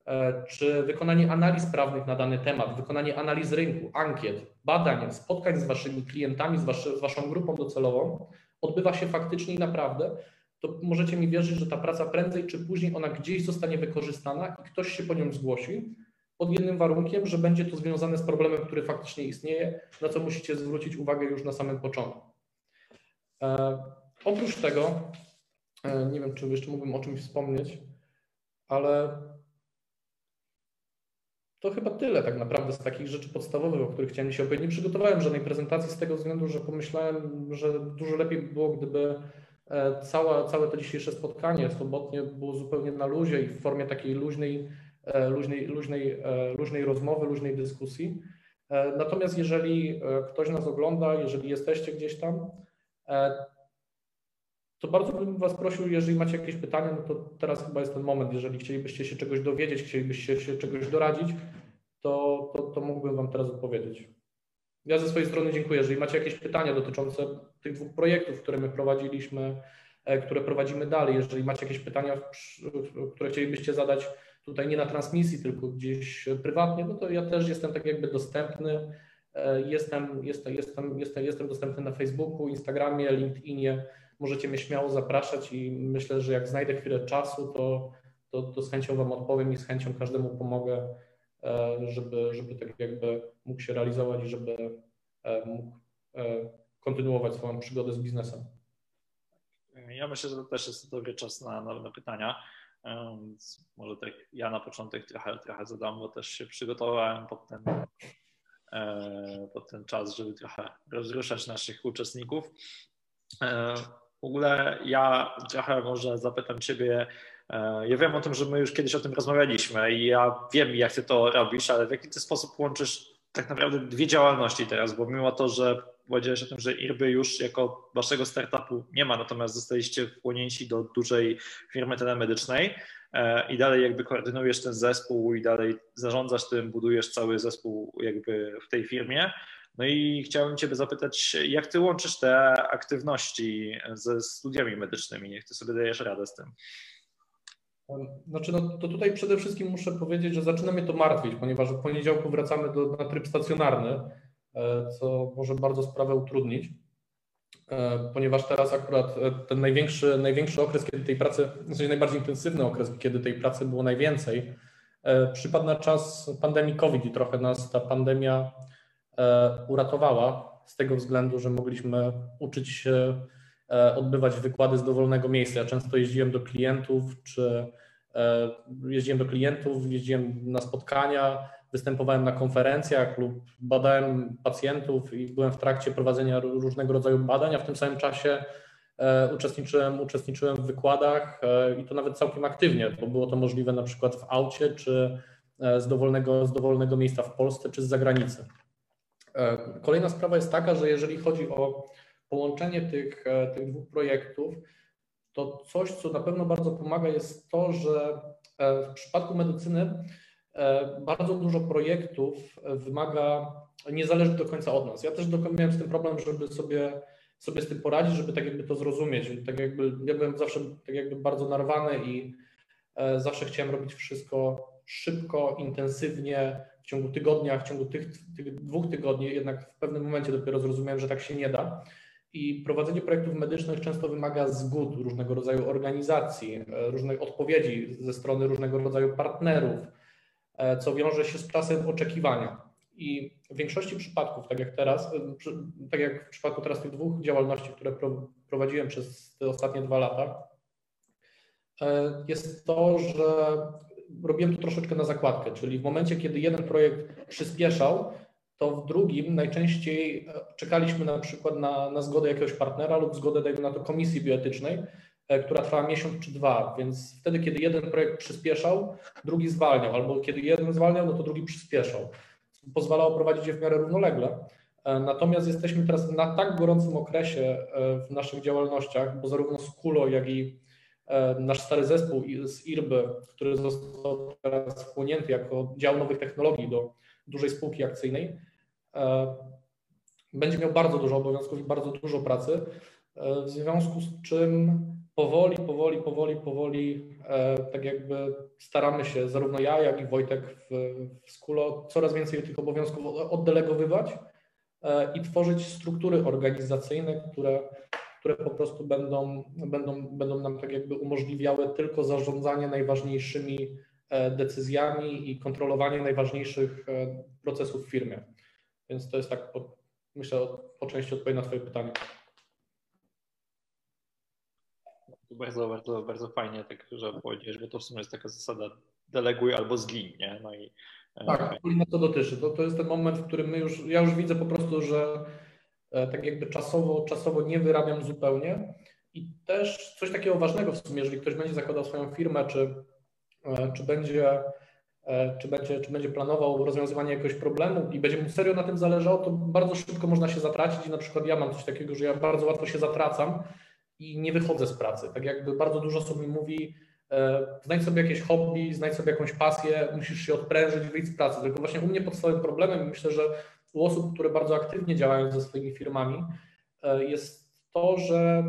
E, czy wykonanie analiz prawnych na dany temat, wykonanie analiz rynku, ankiet, badań, spotkań z waszymi klientami, z, waszy, z waszą grupą docelową odbywa się faktycznie i naprawdę, to możecie mi wierzyć, że ta praca prędzej czy później ona gdzieś zostanie wykorzystana i ktoś się po nią zgłosi, pod jednym warunkiem, że będzie to związane z problemem, który faktycznie istnieje, na co musicie zwrócić uwagę już na samym początku. E, oprócz tego, e, nie wiem, czy jeszcze mógłbym o czymś wspomnieć, ale to chyba tyle tak naprawdę z takich rzeczy podstawowych, o których chciałem się opowiedzieć. Nie przygotowałem żadnej prezentacji z tego względu, że pomyślałem, że dużo lepiej by było, gdyby całe, całe to dzisiejsze spotkanie sobotnie było zupełnie na luzie i w formie takiej luźnej, e, luźnej, luźnej, e, luźnej rozmowy, luźnej dyskusji. Natomiast jeżeli ktoś nas ogląda, jeżeli jesteście gdzieś tam, to bardzo bym Was prosił, jeżeli macie jakieś pytania, no to teraz chyba jest ten moment. Jeżeli chcielibyście się czegoś dowiedzieć, chcielibyście się czegoś doradzić, to, to, to mógłbym Wam teraz odpowiedzieć. Ja ze swojej strony dziękuję. Jeżeli macie jakieś pytania dotyczące tych dwóch projektów, które my prowadziliśmy, e, które prowadzimy dalej, jeżeli macie jakieś pytania, które chcielibyście zadać tutaj nie na transmisji, tylko gdzieś prywatnie, no to ja też jestem tak jakby dostępny. E, jestem, jestem, jestem, jestem, jestem dostępny na Facebooku, Instagramie, LinkedInie możecie mnie śmiało zapraszać i myślę, że jak znajdę chwilę czasu, to, to, to z chęcią Wam odpowiem i z chęcią każdemu pomogę, e, żeby, żeby tak jakby mógł się realizować i żeby e, mógł e, kontynuować swoją przygodę z biznesem. Ja myślę, że to też jest dobry czas na nowe pytania. Więc może tak ja na początek trochę, trochę zadam, bo też się przygotowałem pod ten, pod ten czas, żeby trochę rozruszać naszych uczestników. W ogóle ja trochę może zapytam Ciebie. E, ja wiem o tym, że my już kiedyś o tym rozmawialiśmy i ja wiem, jak Ty to robisz, ale w jaki Ty sposób łączysz tak naprawdę dwie działalności teraz, bo mimo to, że powiedziałeś o tym, że IRBY już jako Waszego startupu nie ma, natomiast zostaliście wchłonięci do dużej firmy telemedycznej e, i dalej jakby koordynujesz ten zespół i dalej zarządzasz tym, budujesz cały zespół jakby w tej firmie, no i chciałem Ciebie zapytać, jak Ty łączysz te aktywności ze studiami medycznymi? Niech Ty sobie dajesz radę z tym. Znaczy, no, to tutaj przede wszystkim muszę powiedzieć, że zaczyna mnie to martwić, ponieważ w poniedziałku wracamy do, na tryb stacjonarny, e, co może bardzo sprawę utrudnić, e, ponieważ teraz akurat e, ten największy, największy okres, kiedy tej pracy, w sensie najbardziej intensywny okres, kiedy tej pracy było najwięcej, przypadł na czas pandemii COVID i trochę nas ta pandemia uratowała z tego względu, że mogliśmy uczyć się odbywać wykłady z dowolnego miejsca. Ja często jeździłem do klientów, czy e, jeździłem do klientów, jeździłem na spotkania, występowałem na konferencjach lub badałem pacjentów i byłem w trakcie prowadzenia różnego rodzaju badań, a w tym samym czasie uczestniczyłem, uczestniczyłem w wykładach i to nawet całkiem aktywnie, bo było to możliwe na przykład w aucie, czy z dowolnego, z dowolnego miejsca w Polsce, czy z zagranicy. Kolejna sprawa jest taka, że jeżeli chodzi o połączenie tych, tych dwóch projektów, to coś, co na pewno bardzo pomaga, jest to, że w przypadku medycyny E, bardzo dużo projektów wymaga, nie zależy do końca od nas. Ja też miałem z tym problem, żeby sobie, sobie z tym poradzić, żeby tak jakby to zrozumieć. Tak jakby, ja byłem zawsze tak jakby bardzo narwany i e, zawsze chciałem robić wszystko szybko, intensywnie, w ciągu tygodnia, w ciągu tych, tych dwóch tygodni, jednak w pewnym momencie dopiero zrozumiałem, że tak się nie da. I prowadzenie projektów medycznych często wymaga zgód różnego rodzaju organizacji, e, różnych odpowiedzi ze strony różnego rodzaju partnerów, E, co wiąże się z czasem oczekiwania. I w większości przypadków, tak jak teraz, e, tak jak w przypadku teraz tych dwóch działalności, które prowadziłem przez te ostatnie dwa lata, jest to, że robiłem to troszeczkę na zakładkę, czyli w momencie, kiedy jeden projekt przyspieszał, to w drugim najczęściej czekaliśmy na przykład na, na zgodę jakiegoś partnera lub zgodę, na to, komisji bioetycznej, E, która trwała miesiąc czy dwa, więc wtedy, kiedy jeden projekt przyspieszał, drugi zwalniał, albo kiedy jeden zwalniał, no to drugi przyspieszał. Pozwalało prowadzić je w miarę równolegle. E, natomiast jesteśmy teraz na tak gorącym okresie e, w naszych działalnościach, bo zarówno Skulo, jak i nasz stary zespół z IRBY, który został teraz wchłonięty jako dział nowych technologii do dużej spółki akcyjnej, będzie miał bardzo dużo obowiązków i bardzo dużo pracy, w związku z czym powoli, powoli, powoli, powoli, e, tak jakby staramy się, zarówno ja, jak i Wojtek w, w Skulo, coraz więcej tych obowiązków oddelegowywać e, i tworzyć struktury organizacyjne, które, które po prostu będą, będą, będą nam tak jakby umożliwiały tylko zarządzanie najważniejszymi e, decyzjami i kontrolowanie najważniejszych procesów w firmie. Więc to jest tak, po, myślę, po części odpowiedź na Twoje pytanie bardzo, bardzo, bardzo fajnie, tak, że powiedziałeś, bo to w sumie jest taka zasada deleguj albo zgin, nie? No i, e, tak, mnie to dotyczy. To, to jest ten moment, w którym my już, ja już widzę po prostu, że e, tak jakby czasowo, czasowo nie wyrabiam zupełnie i też coś takiego ważnego w sumie, jeżeli ktoś będzie zakładał swoją firmę, czy, e, czy będzie czy będzie, czy będzie planował rozwiązywanie jakiegoś problemu i będzie mu serio na tym zależało, to bardzo szybko można się zatracić i na przykład ja mam coś takiego, że ja bardzo łatwo się zatracam i nie wychodzę z pracy. Tak jakby bardzo dużo osób mi mówi, e, znajdź sobie jakieś hobby, znajdź sobie jakąś pasję, musisz się odprężyć, wyjść z pracy. Tylko właśnie u mnie podstawowym problemem, myślę, że u osób, które bardzo aktywnie działają ze swoimi firmami, e, jest to, że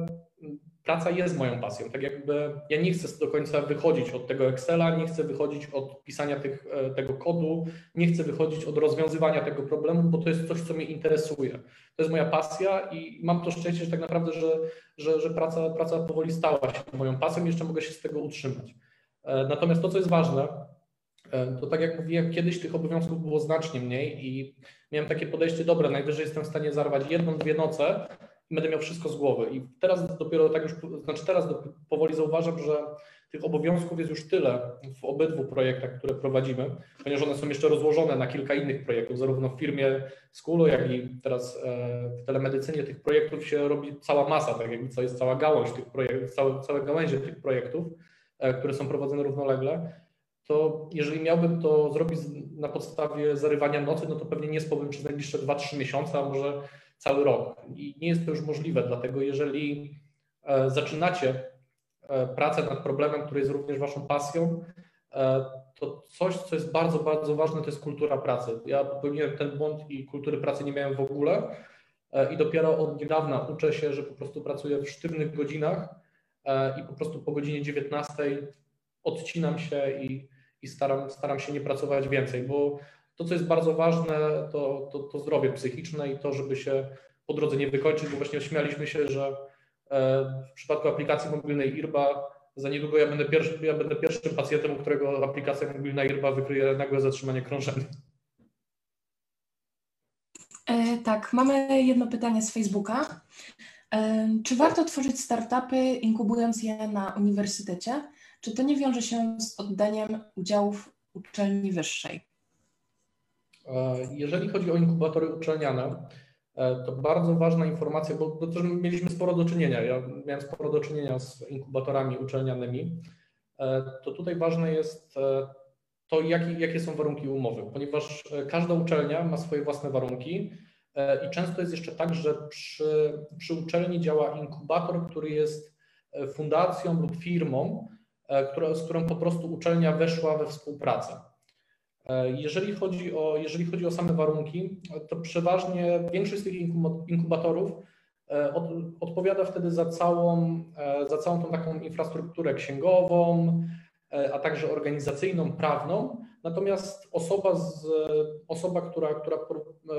praca jest moją pasją. Tak jakby ja nie chcę do końca wychodzić od tego Excela, nie chcę wychodzić od pisania tych, e, tego kodu, nie chcę wychodzić od rozwiązywania tego problemu, bo to jest coś, co mnie interesuje. To jest moja pasja i mam to szczęście, że tak naprawdę, że, że, że praca, praca powoli stała się moją pasją i jeszcze mogę się z tego utrzymać. E, natomiast to, co jest ważne, e, to tak jak mówiłem, kiedyś tych obowiązków było znacznie mniej i miałem takie podejście, dobre, najwyżej jestem w stanie zarwać jedną, dwie noce, będę miał wszystko z głowy. I teraz dopiero tak już, znaczy teraz powoli zauważam, że tych obowiązków jest już tyle w obydwu projektach, które prowadzimy, ponieważ one są jeszcze rozłożone na kilka innych projektów, zarówno w firmie Skulo, jak i teraz e, w telemedycynie tych projektów się robi cała masa, tak jakby to jest cała gałąź tych projektów, całe, całe gałęzie tych projektów, e, które są prowadzone równolegle, to jeżeli miałbym to zrobić na podstawie zarywania nocy, no to pewnie nie spałbym przez najbliższe 2-3 miesiące, a może cały rok. I nie jest to już możliwe, dlatego jeżeli e, zaczynacie e, pracę nad problemem, który jest również Waszą pasją, e, to coś, co jest bardzo, bardzo ważne, to jest kultura pracy. Ja popełniłem ten błąd i kultury pracy nie miałem w ogóle i dopiero od niedawna uczę się, że po prostu pracuję w sztywnych godzinach i po prostu po godzinie 19 odcinam się i, i staram, staram się nie pracować więcej, bo to, co jest bardzo ważne, to, to, to zdrowie psychiczne i to, żeby się po drodze nie wykończyć, bo właśnie śmialiśmy się, że e, w przypadku aplikacji mobilnej IRBA za niedługo ja będę, pierwszy, ja będę pierwszym pacjentem, u którego aplikacja mobilna IRBA wykryje nagłe zatrzymanie krążenia. E, tak, mamy jedno pytanie z Facebooka. E, czy warto tworzyć startupy, inkubując je na uniwersytecie? Czy to nie wiąże się z oddaniem udziałów uczelni wyższej? E, jeżeli chodzi o inkubatory uczelniane, to bardzo ważna informacja, bo, też mieliśmy sporo do czynienia. Ja miałem sporo do czynienia z inkubatorami uczelnianymi. To tutaj ważne jest to, jakie, jakie są warunki umowy, ponieważ każda uczelnia ma swoje własne warunki i często jest jeszcze tak, że przy, przy uczelni działa inkubator, który jest fundacją lub firmą, która, z którą po prostu uczelnia weszła we współpracę. E, jeżeli chodzi, o, jeżeli chodzi o same warunki, to przeważnie większość z tych inkubatorów e, od, odpowiada wtedy za całą, e, za całą tą taką infrastrukturę księgową, a także organizacyjną, prawną. Natomiast osoba, z, osoba która, która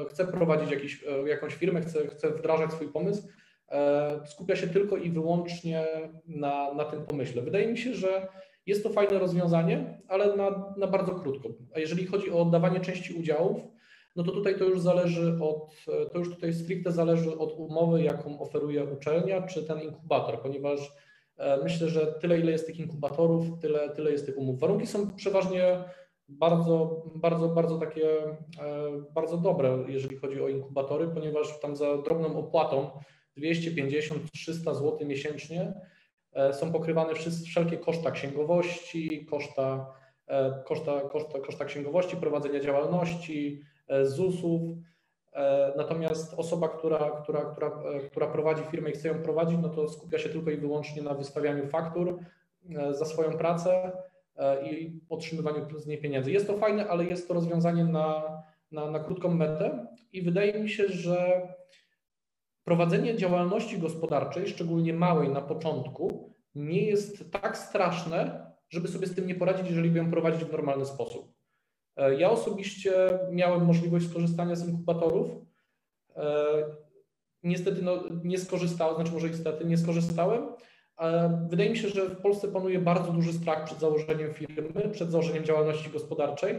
chce prowadzić jakiś, jakąś firmę, chce, chce wdrażać swój pomysł, skupia się tylko i wyłącznie na, na tym pomyśle. Wydaje mi się, że jest to fajne rozwiązanie, ale na, na bardzo krótko. A jeżeli chodzi o oddawanie części udziałów, no to tutaj to już zależy od, to już tutaj stricte zależy od umowy, jaką oferuje uczelnia, czy ten inkubator, ponieważ e, myślę, że tyle, ile jest tych inkubatorów, tyle, tyle jest tych umów. Warunki są przeważnie bardzo, bardzo, bardzo takie, e, bardzo dobre, jeżeli chodzi o inkubatory, ponieważ tam za drobną opłatą 250-300 zł miesięcznie są pokrywane wszelkie koszta księgowości, koszta, e, koszta, koszta, koszta księgowości, prowadzenia działalności, e, ZUS-ów. Natomiast osoba, która, która, która, która prowadzi firmę i chce ją prowadzić, no to skupia się tylko i wyłącznie na wystawianiu faktur za swoją pracę i otrzymywaniu z niej pieniędzy. Jest to fajne, ale jest to rozwiązanie na, na, na krótką metę i wydaje mi się, że Prowadzenie działalności gospodarczej, szczególnie małej na początku, nie jest tak straszne, żeby sobie z tym nie poradzić, jeżeli by ją prowadzić w normalny sposób. E, ja osobiście miałem możliwość skorzystania z inkubatorów. E, niestety no, nie skorzystałem, znaczy może niestety nie skorzystałem. Wydaje mi się, że w Polsce panuje bardzo duży strach przed założeniem firmy, przed założeniem działalności gospodarczej.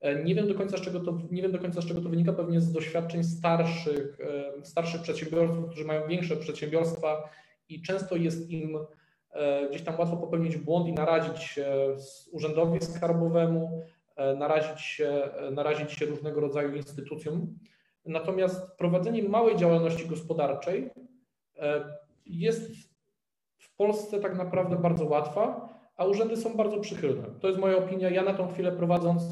E, nie wiem do końca, z czego to, nie wiem do końca, z czego to wynika, pewnie z doświadczeń starszych, e, starszych przedsiębiorców, którzy mają większe przedsiębiorstwa i często jest im e, gdzieś tam łatwo popełnić błąd i narazić się urzędowi skarbowemu, narazić się, narazić się różnego rodzaju instytucjom. Natomiast prowadzenie małej działalności gospodarczej jest w Polsce tak naprawdę bardzo łatwa, a urzędy są bardzo przychylne. To jest moja opinia. Ja na tą chwilę prowadząc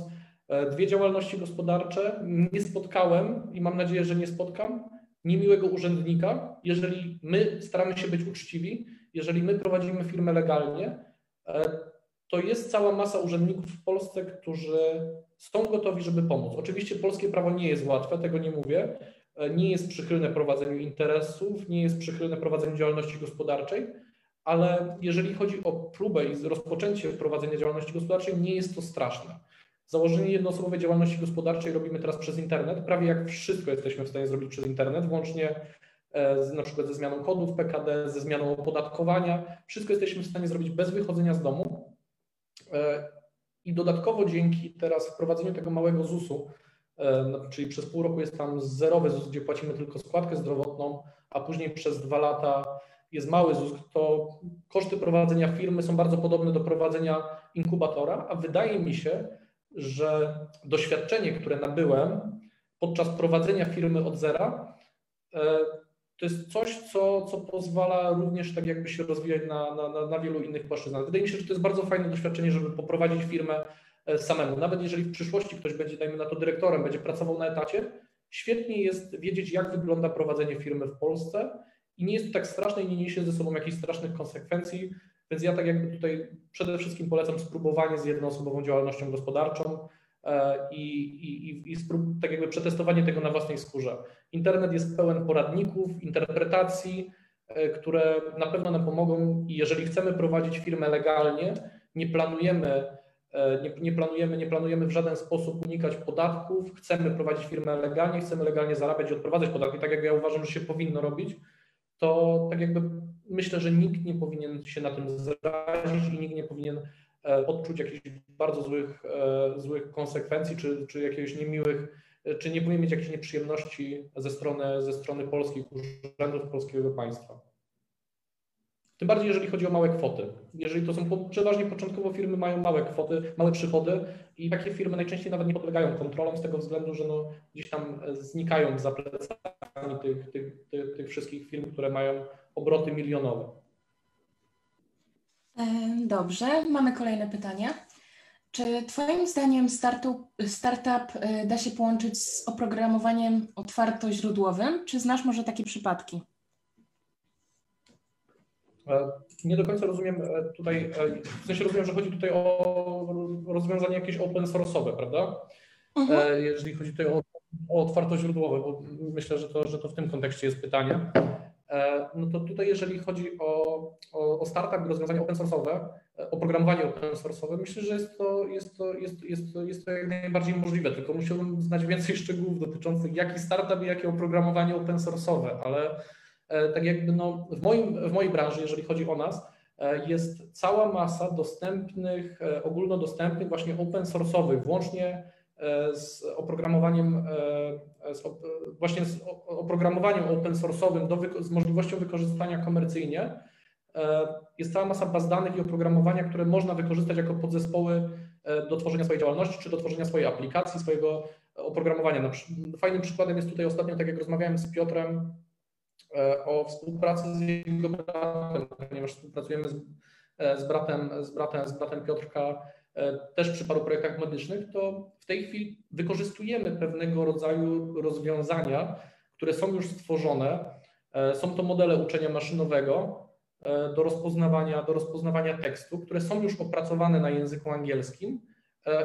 dwie działalności gospodarcze. Nie spotkałem i mam nadzieję, że nie spotkam niemiłego urzędnika. Jeżeli my staramy się być uczciwi, jeżeli my prowadzimy firmę legalnie, e, to jest cała masa urzędników w Polsce, którzy są gotowi, żeby pomóc. Oczywiście polskie prawo nie jest łatwe, tego nie mówię. E, nie jest przychylne prowadzeniu interesów, nie jest przychylne prowadzeniu działalności gospodarczej, ale jeżeli chodzi o próbę i rozpoczęcie prowadzenia działalności gospodarczej, nie jest to straszne. Założenie jednoosobowej działalności gospodarczej robimy teraz przez internet. Prawie jak wszystko jesteśmy w stanie zrobić przez internet, włącznie e, z, na przykład ze zmianą kodów PKD, ze zmianą opodatkowania. Wszystko jesteśmy w stanie zrobić bez wychodzenia z domu. E, I dodatkowo dzięki teraz wprowadzeniu tego małego ZUS-u, e, no, czyli przez pół roku jest tam zerowy ZUS, gdzie płacimy tylko składkę zdrowotną, a później przez dwa lata jest mały ZUS, to koszty prowadzenia firmy są bardzo podobne do prowadzenia inkubatora, a wydaje mi się, że doświadczenie, które nabyłem podczas prowadzenia firmy od zera, e, to jest coś, co, co pozwala również tak jakby się rozwijać na, na, na wielu innych płaszczyznach. Wydaje mi się, że to jest bardzo fajne doświadczenie, żeby poprowadzić firmę e, samemu. Nawet jeżeli w przyszłości ktoś będzie, dajmy na to, dyrektorem, będzie pracował na etacie, świetnie jest wiedzieć, jak wygląda prowadzenie firmy w Polsce i nie jest to tak straszne i nie niesie ze sobą jakichś strasznych konsekwencji, więc ja tak jakby tutaj przede wszystkim polecam spróbowanie z jednoosobową działalnością gospodarczą e, i, i, i sprób, tak jakby przetestowanie tego na własnej skórze. Internet jest pełen poradników, interpretacji, e, które na pewno nam pomogą i jeżeli chcemy prowadzić firmę legalnie, nie planujemy e, nie, nie, planujemy, nie planujemy w żaden sposób unikać podatków, chcemy prowadzić firmę legalnie, chcemy legalnie zarabiać i odprowadzać podatki, tak jak ja uważam, że się powinno robić, to tak jakby myślę, że nikt nie powinien się na tym zrazić i nikt nie powinien e, odczuć jakichś bardzo złych, e, złych konsekwencji czy, czy jakichś niemiłych, e, czy nie powinien mieć jakichś nieprzyjemności ze strony, ze strony polskich urzędów polskiego państwa. Tym bardziej, jeżeli chodzi o małe kwoty. Jeżeli to są przeważnie początkowo firmy mają małe kwoty, małe przychody i takie firmy najczęściej nawet nie podlegają kontrolom z tego względu, że no, gdzieś tam znikają za plecami tych, tych, tych, tych wszystkich firm, które mają obroty milionowe. Dobrze, mamy kolejne pytanie. Czy Twoim zdaniem startup, startup y, da się połączyć z oprogramowaniem otwartoźródłowym? Czy znasz może takie przypadki? E, nie do końca rozumiem e, tutaj, e, w sensie rozumiem, że chodzi tutaj o rozwiązanie jakieś open source'owe, prawda? Mhm. Jeżeli chodzi tutaj o, o otwartoźródłowe, bo myślę, że to, że to w tym kontekście jest pytanie. No to tutaj, jeżeli chodzi o, o, o startup i rozwiązania open source'owe, oprogramowanie open source'owe, myślę, że jest to, jest, to, jest, jest, to, jest to jak najbardziej możliwe, tylko musiałbym znać więcej [LAUGHS] szczegółów dotyczących jaki startup i jakie oprogramowanie open source'owe, ale E, tak jakby no, w, moim, w mojej branży, jeżeli chodzi o nas, e, jest cała masa dostępnych, e, ogólnodostępnych, właśnie open source'owych, włącznie z oprogramowaniem, z, właśnie z oprogramowaniem open source'owym z możliwością wykorzystania komercyjnie. Jest cała masa baz danych i oprogramowania, które można wykorzystać jako podzespoły do tworzenia swojej działalności, czy do tworzenia swojej aplikacji, swojego oprogramowania. No, fajnym przykładem jest tutaj ostatnio, tak jak rozmawiałem z Piotrem, E, o współpracy z jego bratem, ponieważ współpracujemy z, e, z, bratem, z, bratem, z bratem Piotrka e, też przy paru projektach medycznych, to w tej chwili wykorzystujemy pewnego rodzaju rozwiązania, które są już stworzone. Są to modele uczenia maszynowego do rozpoznawania, do rozpoznawania tekstu, które są już opracowane na języku angielskim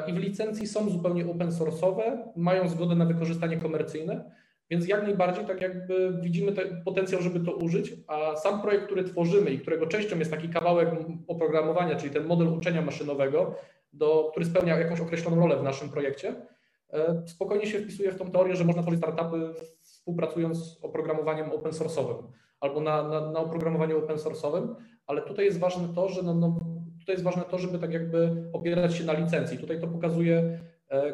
i w licencji są zupełnie open source'owe, mają zgodę na wykorzystanie komercyjne więc jak najbardziej tak jakby widzimy potencjał, żeby to użyć, a sam projekt, który tworzymy i którego częścią jest taki kawałek oprogramowania, czyli ten model uczenia maszynowego, do, który spełnia jakąś określoną rolę w naszym projekcie, e, spokojnie się wpisuje w tą teorię, że można tworzyć startupy współpracując z oprogramowaniem open source'owym albo na, na, na oprogramowaniu open source'owym, ale tutaj jest ważne to, że no, no, tutaj jest ważne to, żeby tak jakby opierać się na licencji. Tutaj to pokazuje e,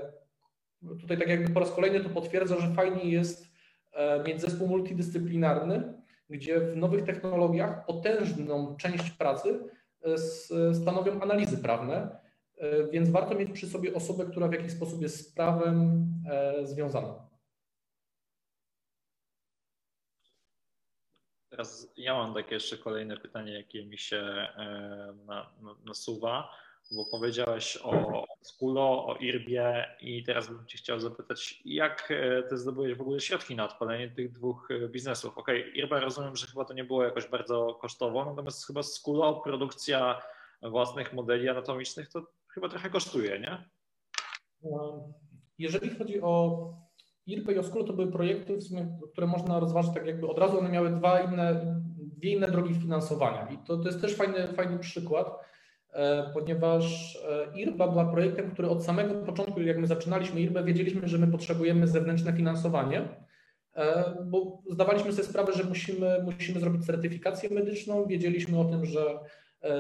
tutaj tak jakby po raz kolejny to potwierdza, że fajnie jest e, mieć zespół multidyscyplinarny, gdzie w nowych technologiach potężną część pracy stanowią analizy prawne, więc warto mieć przy sobie osobę, która w jakiś sposób jest z prawem związana. Teraz ja mam takie jeszcze kolejne pytanie, jakie mi się nasuwa bo powiedziałeś o Skulo, o Irbie i teraz bym Cię chciał zapytać, jak e, Ty zdobyłeś w ogóle środki na odpalenie tych dwóch e, biznesów? Okej, okay, Irba rozumiem, że chyba to nie było jakoś bardzo kosztowo, natomiast chyba Skulo, produkcja własnych modeli anatomicznych to chyba trochę kosztuje, nie? Jeżeli chodzi o IRPę i o Skulo, to były projekty, które można rozważyć tak jakby od razu, one miały dwa inne, dwie inne drogi finansowania. I to, to jest też fajny, fajny przykład E, ponieważ e, IRBA była projektem, który od samego początku, jak my zaczynaliśmy IRBę, wiedzieliśmy, że my potrzebujemy zewnętrzne finansowanie, e, bo zdawaliśmy sobie sprawę, że musimy, musimy zrobić certyfikację medyczną, wiedzieliśmy o tym, że,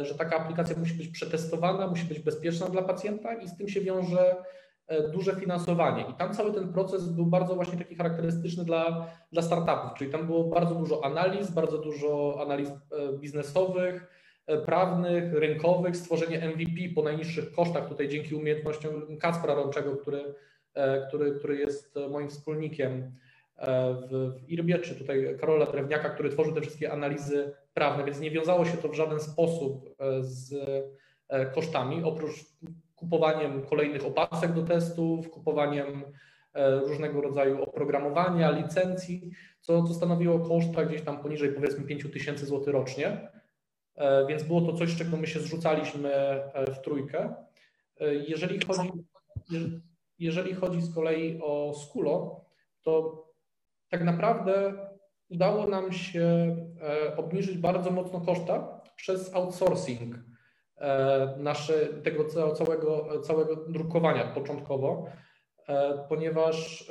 że taka aplikacja musi być przetestowana, musi być bezpieczna dla pacjenta i z tym się wiąże duże finansowanie. I tam cały ten proces był bardzo właśnie taki charakterystyczny dla, dla startupów, czyli tam było bardzo dużo analiz, bardzo dużo analiz biznesowych, E, prawnych, rynkowych, stworzenie MVP po najniższych kosztach, tutaj dzięki umiejętnościom Kacpra Rączego, który, e, który, który jest moim wspólnikiem e, w, w IRBie, czy tutaj Karola Drewniaka, który tworzył te wszystkie analizy prawne, więc nie wiązało się to w żaden sposób z kosztami, oprócz kupowaniem kolejnych opasek do testów, kupowaniem różnego rodzaju oprogramowania, licencji, co, co stanowiło koszta gdzieś tam poniżej powiedzmy 5 tysięcy złotych rocznie. E, więc było to coś, z czego my się zrzucaliśmy e, w trójkę. E, jeżeli chodzi, jeżeli chodzi z kolei o Skulo, to tak naprawdę udało nam się obniżyć bardzo mocno koszta przez outsourcing nasze, tego całego, całego drukowania początkowo, ponieważ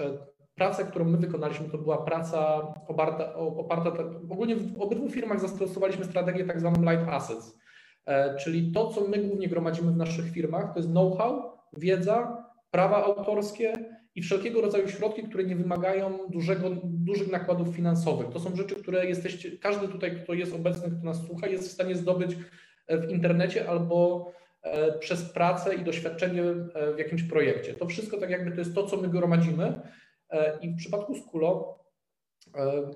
praca, którą my wykonaliśmy, to była praca oparta, oparta ogólnie w obydwu firmach zastosowaliśmy strategię tak zwaną light assets, e, czyli to, co my głównie gromadzimy w naszych firmach, to jest know-how, wiedza, prawa autorskie i wszelkiego rodzaju środki, które nie wymagają dużego, dużych nakładów finansowych. To są rzeczy, które jesteście, każdy tutaj, kto jest obecny, kto nas słucha, jest w stanie zdobyć w internecie albo e, przez pracę i doświadczenie e, w jakimś projekcie. To wszystko tak jakby to jest to, co my gromadzimy e, i w przypadku Skulo,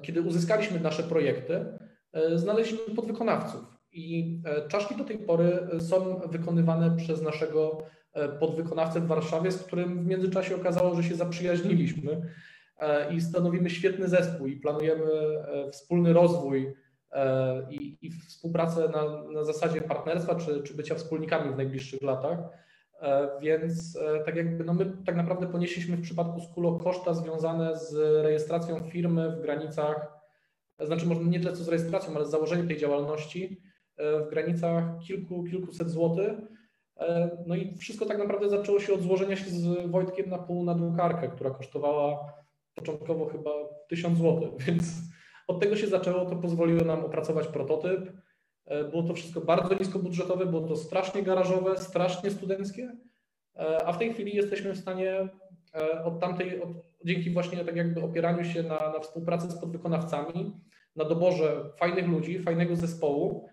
kiedy uzyskaliśmy nasze projekty, znaleźliśmy podwykonawców i czaszki do tej pory są wykonywane przez naszego podwykonawcę w Warszawie, z którym w międzyczasie okazało, że się zaprzyjaźniliśmy i stanowimy świetny zespół i planujemy wspólny rozwój E, i, i współpracę na, na zasadzie partnerstwa czy, czy bycia wspólnikami w najbliższych latach. E, więc e, tak jakby no my tak naprawdę ponieśliśmy w przypadku Skulo koszta związane z rejestracją firmy w granicach, znaczy może nie tyle co z rejestracją, ale z założeniem tej działalności w granicach kilku, kilkuset złotych. No i wszystko tak naprawdę zaczęło się od złożenia się z Wojtkiem na pół na drukarkę, która kosztowała początkowo chyba 1000 zł, [LAUGHS] więc od tego się zaczęło, to pozwoliło nam opracować prototyp. E, było to wszystko bardzo niskobudżetowe, było to strasznie garażowe, strasznie studenckie, e, a w tej chwili jesteśmy w stanie e, od tamtej, od, dzięki właśnie tak jakby opieraniu się na, na współpracy z podwykonawcami, na doborze fajnych ludzi, fajnego zespołu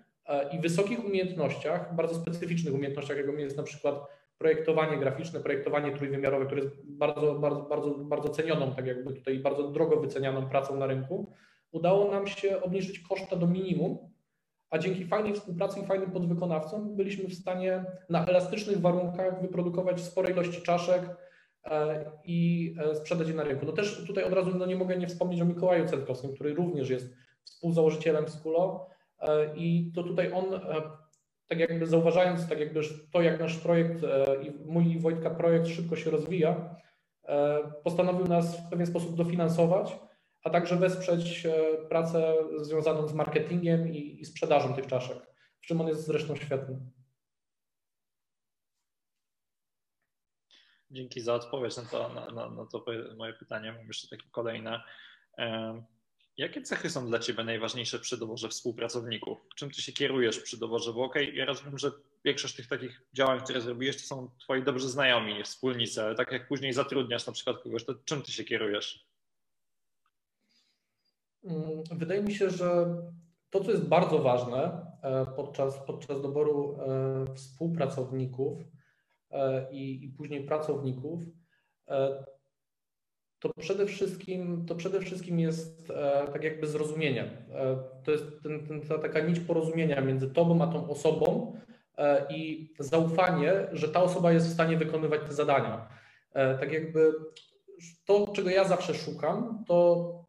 i wysokich umiejętnościach, bardzo specyficznych umiejętnościach, jaką jest na przykład projektowanie graficzne, projektowanie trójwymiarowe, które jest bardzo, bardzo, bardzo, bardzo cenioną, tak jakby tutaj bardzo drogo wycenianą pracą na rynku, udało nam się obniżyć koszta do minimum, a dzięki fajnej współpracy i fajnym podwykonawcom byliśmy w stanie na elastycznych warunkach wyprodukować spore ilości czaszek e, i e, sprzedać je na rynku. No też tutaj od razu no nie mogę nie wspomnieć o Mikołaju Cetkowskim, który również jest współzałożycielem Skulo e, i to tutaj on, tak jakby zauważając tak jakby to, jak nasz projekt i mój i Wojtka projekt szybko się rozwija, postanowił nas w pewien sposób dofinansować a także wesprzeć e, pracę związaną z marketingiem i, i sprzedażą tych czaszek, w czym on jest zresztą świetny. Dzięki za odpowiedź na to, na, na, na to moje pytanie. Mam jeszcze takie kolejne. Jakie cechy są dla Ciebie najważniejsze przy doborze współpracowników? Czym Ty się kierujesz przy doborze? Bo okej, okay, ja rozumiem, że większość tych takich działań, które zrobiłeś, to są Twoi dobrzy znajomi, wspólnicy, ale tak jak później zatrudniasz na przykład kogoś, to czym Ty się kierujesz? Mm, wydaje mi się, że to, co jest bardzo ważne e, podczas, podczas doboru e, współpracowników e, i, i później pracowników, to przede wszystkim, to przede wszystkim jest tak jakby zrozumienie. To jest ten, ten, ta taka nić porozumienia między tobą a tą osobą i zaufanie, że ta osoba jest w stanie wykonywać te zadania. Tak jakby to, czego ja zawsze szukam, to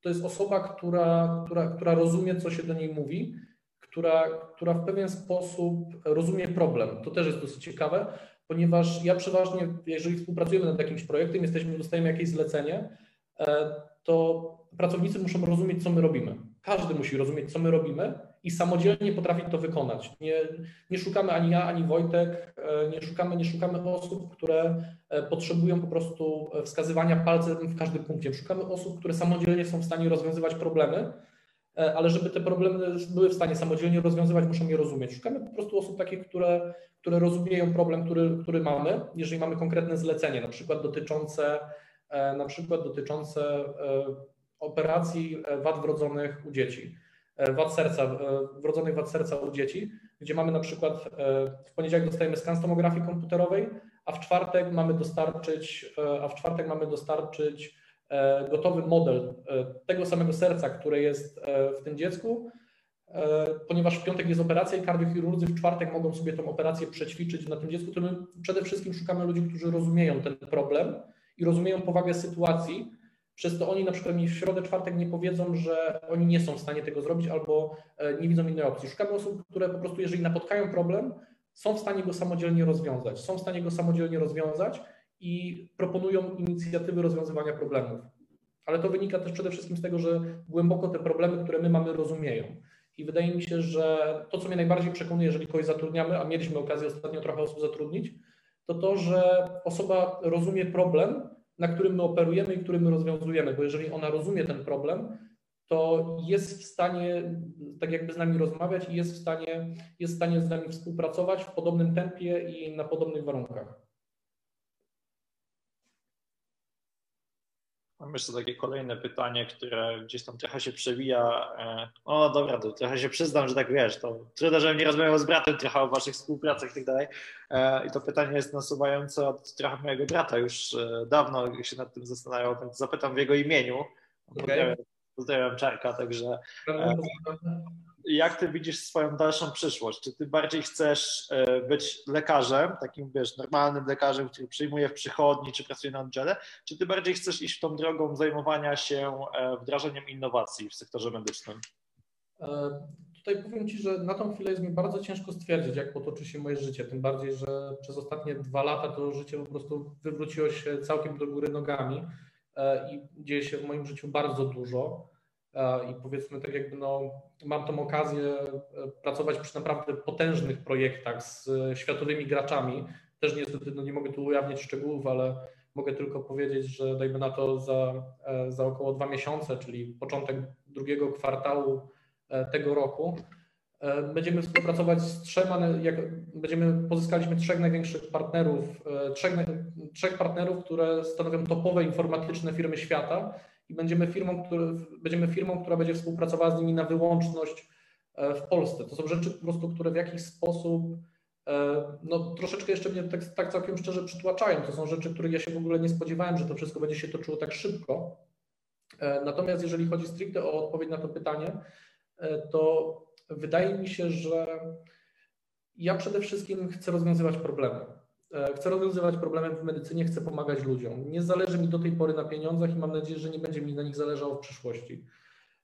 to jest osoba, która, która, która rozumie, co się do niej mówi, która, która w pewien sposób rozumie problem. To też jest dosyć ciekawe, ponieważ ja przeważnie, jeżeli współpracujemy nad jakimś projektem, jesteśmy, dostajemy jakieś zlecenie, e, to pracownicy muszą rozumieć, co my robimy. Każdy musi rozumieć, co my robimy i samodzielnie potrafić to wykonać. Nie, nie szukamy ani ja, ani Wojtek, e, nie szukamy, nie szukamy osób, które e, potrzebują po prostu wskazywania palcem w każdym punkcie. Szukamy osób, które samodzielnie są w stanie rozwiązywać problemy, ale żeby te problemy były w stanie samodzielnie rozwiązywać, muszą je rozumieć. Szukamy po prostu osób takich, które, które rozumieją problem, który, który mamy, jeżeli mamy konkretne zlecenie, na przykład dotyczące, na przykład dotyczące operacji wad wrodzonych u dzieci E, wad serca, e, wrodzonych wad serca u dzieci, gdzie mamy na przykład e, w poniedziałek dostajemy skan z tomografii komputerowej, a w czwartek mamy dostarczyć, a w czwartek mamy dostarczyć gotowy model tego samego serca, które jest w tym dziecku, ponieważ w piątek jest operacja i kardiochirurdzy w czwartek mogą sobie tą operację przećwiczyć na tym dziecku, to my przede wszystkim szukamy ludzi, którzy rozumieją ten problem i rozumieją powagę sytuacji, przez to oni na przykład mi w środę, czwartek nie powiedzą, że oni nie są w stanie tego zrobić albo e, nie widzą innej opcji. Szukamy osób, które po prostu, jeżeli napotkają problem, są w stanie go samodzielnie rozwiązać. Są w stanie go samodzielnie rozwiązać i proponują inicjatywy rozwiązywania problemów. Ale to wynika też przede wszystkim z tego, że głęboko te problemy, które my mamy, rozumieją. I wydaje mi się, że to, co mnie najbardziej przekonuje, jeżeli kogoś zatrudniamy, a mieliśmy okazję ostatnio trochę osób zatrudnić, to to, że osoba rozumie problem, na którym my operujemy i który my rozwiązujemy, bo jeżeli ona rozumie ten problem, to jest w stanie tak jakby z nami rozmawiać i jest w stanie, jest w stanie z nami współpracować w podobnym tempie i na podobnych warunkach. Mam jeszcze takie kolejne pytanie, które gdzieś tam trochę się przewija. E, o dobra, to trochę się przyznam, że tak wiesz, to trudno, żebym nie rozmawiał z bratem trochę o waszych współpracach i tak dalej. E, I to pytanie jest nasuwające od trochę mojego brata, już e, dawno się nad tym zastanawiał, więc zapytam w jego imieniu. Pozdrawiam, pozdrawiam Czarka, także jak ty widzisz swoją dalszą przyszłość? Czy ty bardziej chcesz e, być lekarzem, takim wiesz, normalnym lekarzem, który przyjmuje w przychodni, czy pracuje na oddziale, czy ty bardziej chcesz iść tą drogą zajmowania się e, wdrażaniem innowacji w sektorze medycznym? E, tutaj powiem Ci, że na tą chwilę jest mi bardzo ciężko stwierdzić, jak potoczy się moje życie. Tym bardziej, że przez ostatnie dwa lata to życie po prostu wywróciło się całkiem do góry nogami i dzieje się w moim życiu bardzo dużo i powiedzmy tak jakby no, mam tą okazję e, pracować przy naprawdę potężnych projektach z e, światowymi graczami. Też niestety no, nie mogę tu ujawnić szczegółów, ale mogę tylko powiedzieć, że dajmy na to za, e, za około dwa miesiące, czyli początek drugiego kwartału tego roku, będziemy współpracować z trzema, jak będziemy, pozyskaliśmy trzech największych partnerów, trzech, trzech partnerów, które stanowią topowe informatyczne firmy świata i będziemy firmą, który, będziemy firmą, która będzie współpracowała z nimi na wyłączność e, w Polsce. To są rzeczy po prostu, które w jakiś sposób e, no, troszeczkę jeszcze mnie tak, tak całkiem szczerze przytłaczają. To są rzeczy, których ja się w ogóle nie spodziewałem, że to wszystko będzie się toczyło tak szybko. E, natomiast jeżeli chodzi stricte o odpowiedź na to pytanie, to wydaje mi się, że ja przede wszystkim chcę rozwiązywać problemy. E, chcę rozwiązywać problemy w medycynie, chcę pomagać ludziom. Nie zależy mi do tej pory na pieniądzach i mam nadzieję, że nie będzie mi na nich zależało w przyszłości.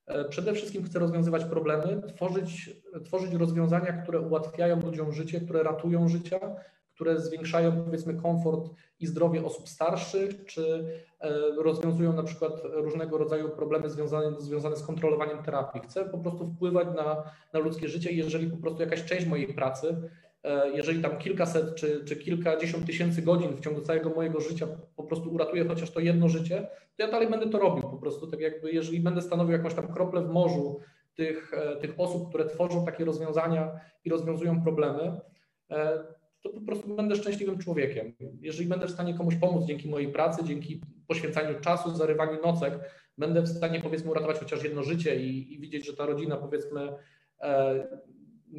E, przede wszystkim chcę rozwiązywać problemy, tworzyć, tworzyć rozwiązania, które ułatwiają ludziom życie, które ratują życia, które zwiększają powiedzmy komfort i zdrowie osób starszych, czy e, rozwiązują na przykład różnego rodzaju problemy związane, związane z kontrolowaniem terapii. Chcę po prostu wpływać na, na ludzkie życie jeżeli po prostu jakaś część mojej pracy jeżeli tam kilkaset czy, czy kilkadziesiąt tysięcy godzin w ciągu całego mojego życia po prostu uratuje chociaż to jedno życie, to ja dalej będę to robił po prostu. Tak jakby, jeżeli będę stanowił jakąś tam kroplę w morzu tych, e, tych osób, które tworzą takie rozwiązania i rozwiązują problemy, e, to po prostu będę szczęśliwym człowiekiem. Jeżeli będę w stanie komuś pomóc dzięki mojej pracy, dzięki poświęcaniu czasu, zarywaniu nocek, będę w stanie powiedzmy uratować chociaż jedno życie i, i widzieć, że ta rodzina powiedzmy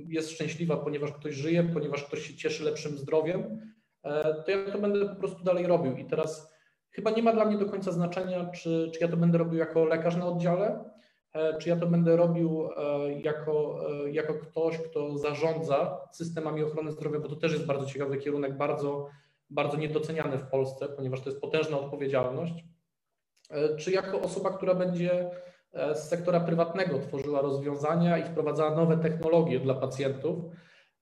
jest szczęśliwa, ponieważ ktoś żyje, ponieważ ktoś się cieszy lepszym zdrowiem, e, to ja to będę po prostu dalej robił. I teraz chyba nie ma dla mnie do końca znaczenia, czy, czy ja to będę robił jako lekarz na oddziale, e, czy ja to będę robił e, jako, jako ktoś, kto zarządza systemami ochrony zdrowia, bo to też jest bardzo ciekawy kierunek, bardzo, bardzo niedoceniany w Polsce, ponieważ to jest potężna odpowiedzialność, czy jako osoba, która będzie z sektora prywatnego tworzyła rozwiązania i wprowadzała nowe technologie dla pacjentów.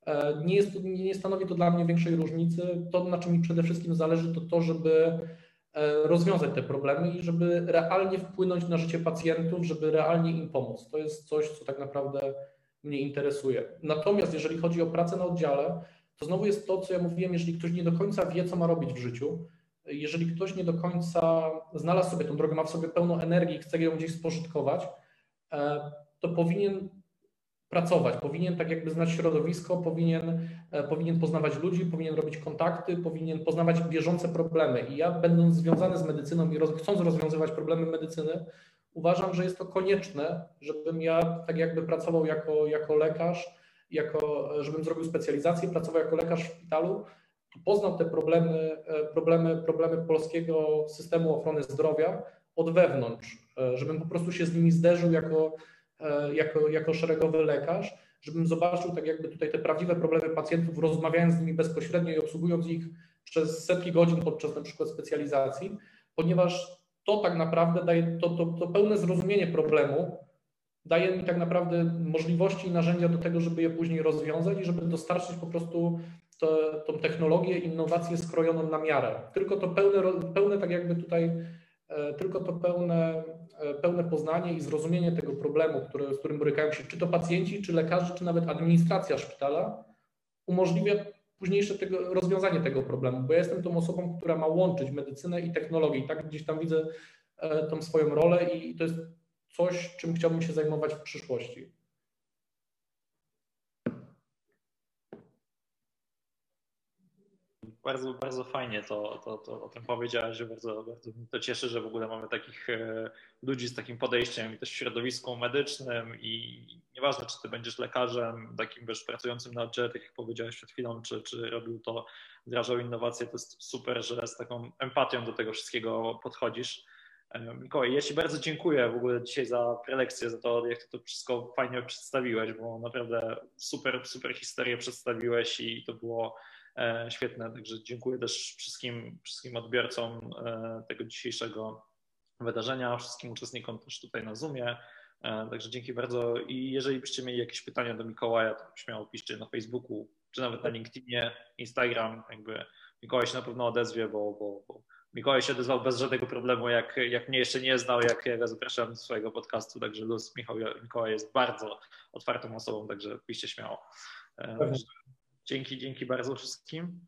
E, nie, jest, nie stanowi to dla mnie większej różnicy. To, na czym mi przede wszystkim zależy, to to, żeby e, rozwiązać te problemy i żeby realnie wpłynąć na życie pacjentów, żeby realnie im pomóc. To jest coś, co tak naprawdę mnie interesuje. Natomiast jeżeli chodzi o pracę na oddziale, to znowu jest to, co ja mówiłem, jeżeli ktoś nie do końca wie, co ma robić w życiu, jeżeli ktoś nie do końca znalazł sobie tą drogę, ma w sobie pełną energii chce ją gdzieś spożytkować, e, to powinien pracować, powinien tak jakby znać środowisko, powinien, e, powinien poznawać ludzi, powinien robić kontakty, powinien poznawać bieżące problemy. I ja, będąc związany z medycyną i roz, chcąc rozwiązywać problemy medycyny, uważam, że jest to konieczne, żebym ja tak jakby pracował jako, jako lekarz, jako, żebym zrobił specjalizację, pracował jako lekarz w szpitalu, poznał te problemy, e, problemy, problemy polskiego systemu ochrony zdrowia od wewnątrz, e, żebym po prostu się z nimi zderzył jako, e, jako, jako szeregowy lekarz, żebym zobaczył tak jakby tutaj te prawdziwe problemy pacjentów, rozmawiając z nimi bezpośrednio i obsługując ich przez setki godzin podczas na przykład specjalizacji, ponieważ to tak naprawdę daje to, to, to pełne zrozumienie problemu, daje mi tak naprawdę możliwości i narzędzia do tego, żeby je później rozwiązać i żeby dostarczyć po prostu to, tą technologię, innowację skrojoną na miarę. Tylko to pełne, pełne tak jakby tutaj, e, tylko to pełne, e, pełne poznanie i zrozumienie tego problemu, który, z którym borykają się czy to pacjenci, czy lekarze, czy nawet administracja szpitala, umożliwia późniejsze tego, rozwiązanie tego problemu, bo ja jestem tą osobą, która ma łączyć medycynę i technologię i tak gdzieś tam widzę e, tą swoją rolę i to jest coś, czym chciałbym się zajmować w przyszłości. Bardzo, bardzo fajnie to, to, to o tym powiedziałeś, że bardzo, bardzo mnie to cieszy, że w ogóle mamy takich e, ludzi z takim podejściem i też w środowisku medycznym i nieważne, czy ty będziesz lekarzem, takim wiesz, pracującym na oddziale, tak jak powiedziałeś przed chwilą, czy, czy robił to, wdrażał innowacje, to jest super, że z taką empatią do tego wszystkiego podchodzisz. E, Mikołaj, ja Ci bardzo dziękuję w ogóle dzisiaj za prelekcję, za to, jak to wszystko fajnie przedstawiłeś, bo naprawdę super, super historię przedstawiłeś i to było świetne. Także dziękuję też wszystkim, wszystkim odbiorcom e, tego dzisiejszego wydarzenia, wszystkim uczestnikom też tutaj na Zoomie. Także dzięki bardzo i jeżeli byście mieli jakieś pytania do Mikołaja, to śmiało piszcie na Facebooku, czy nawet na LinkedInie, Instagram, jakby Mikołaj się na pewno odezwie, bo, bo, bo Mikołaj się odezwał bez żadnego problemu, jak, jak mnie jeszcze nie znał, jak ja go zapraszam do swojego podcastu, także Luz Michał, Mikołaj jest bardzo otwartą osobą, także piszcie śmiało. Pewnie. Dzięki, dzięki bardzo wszystkim.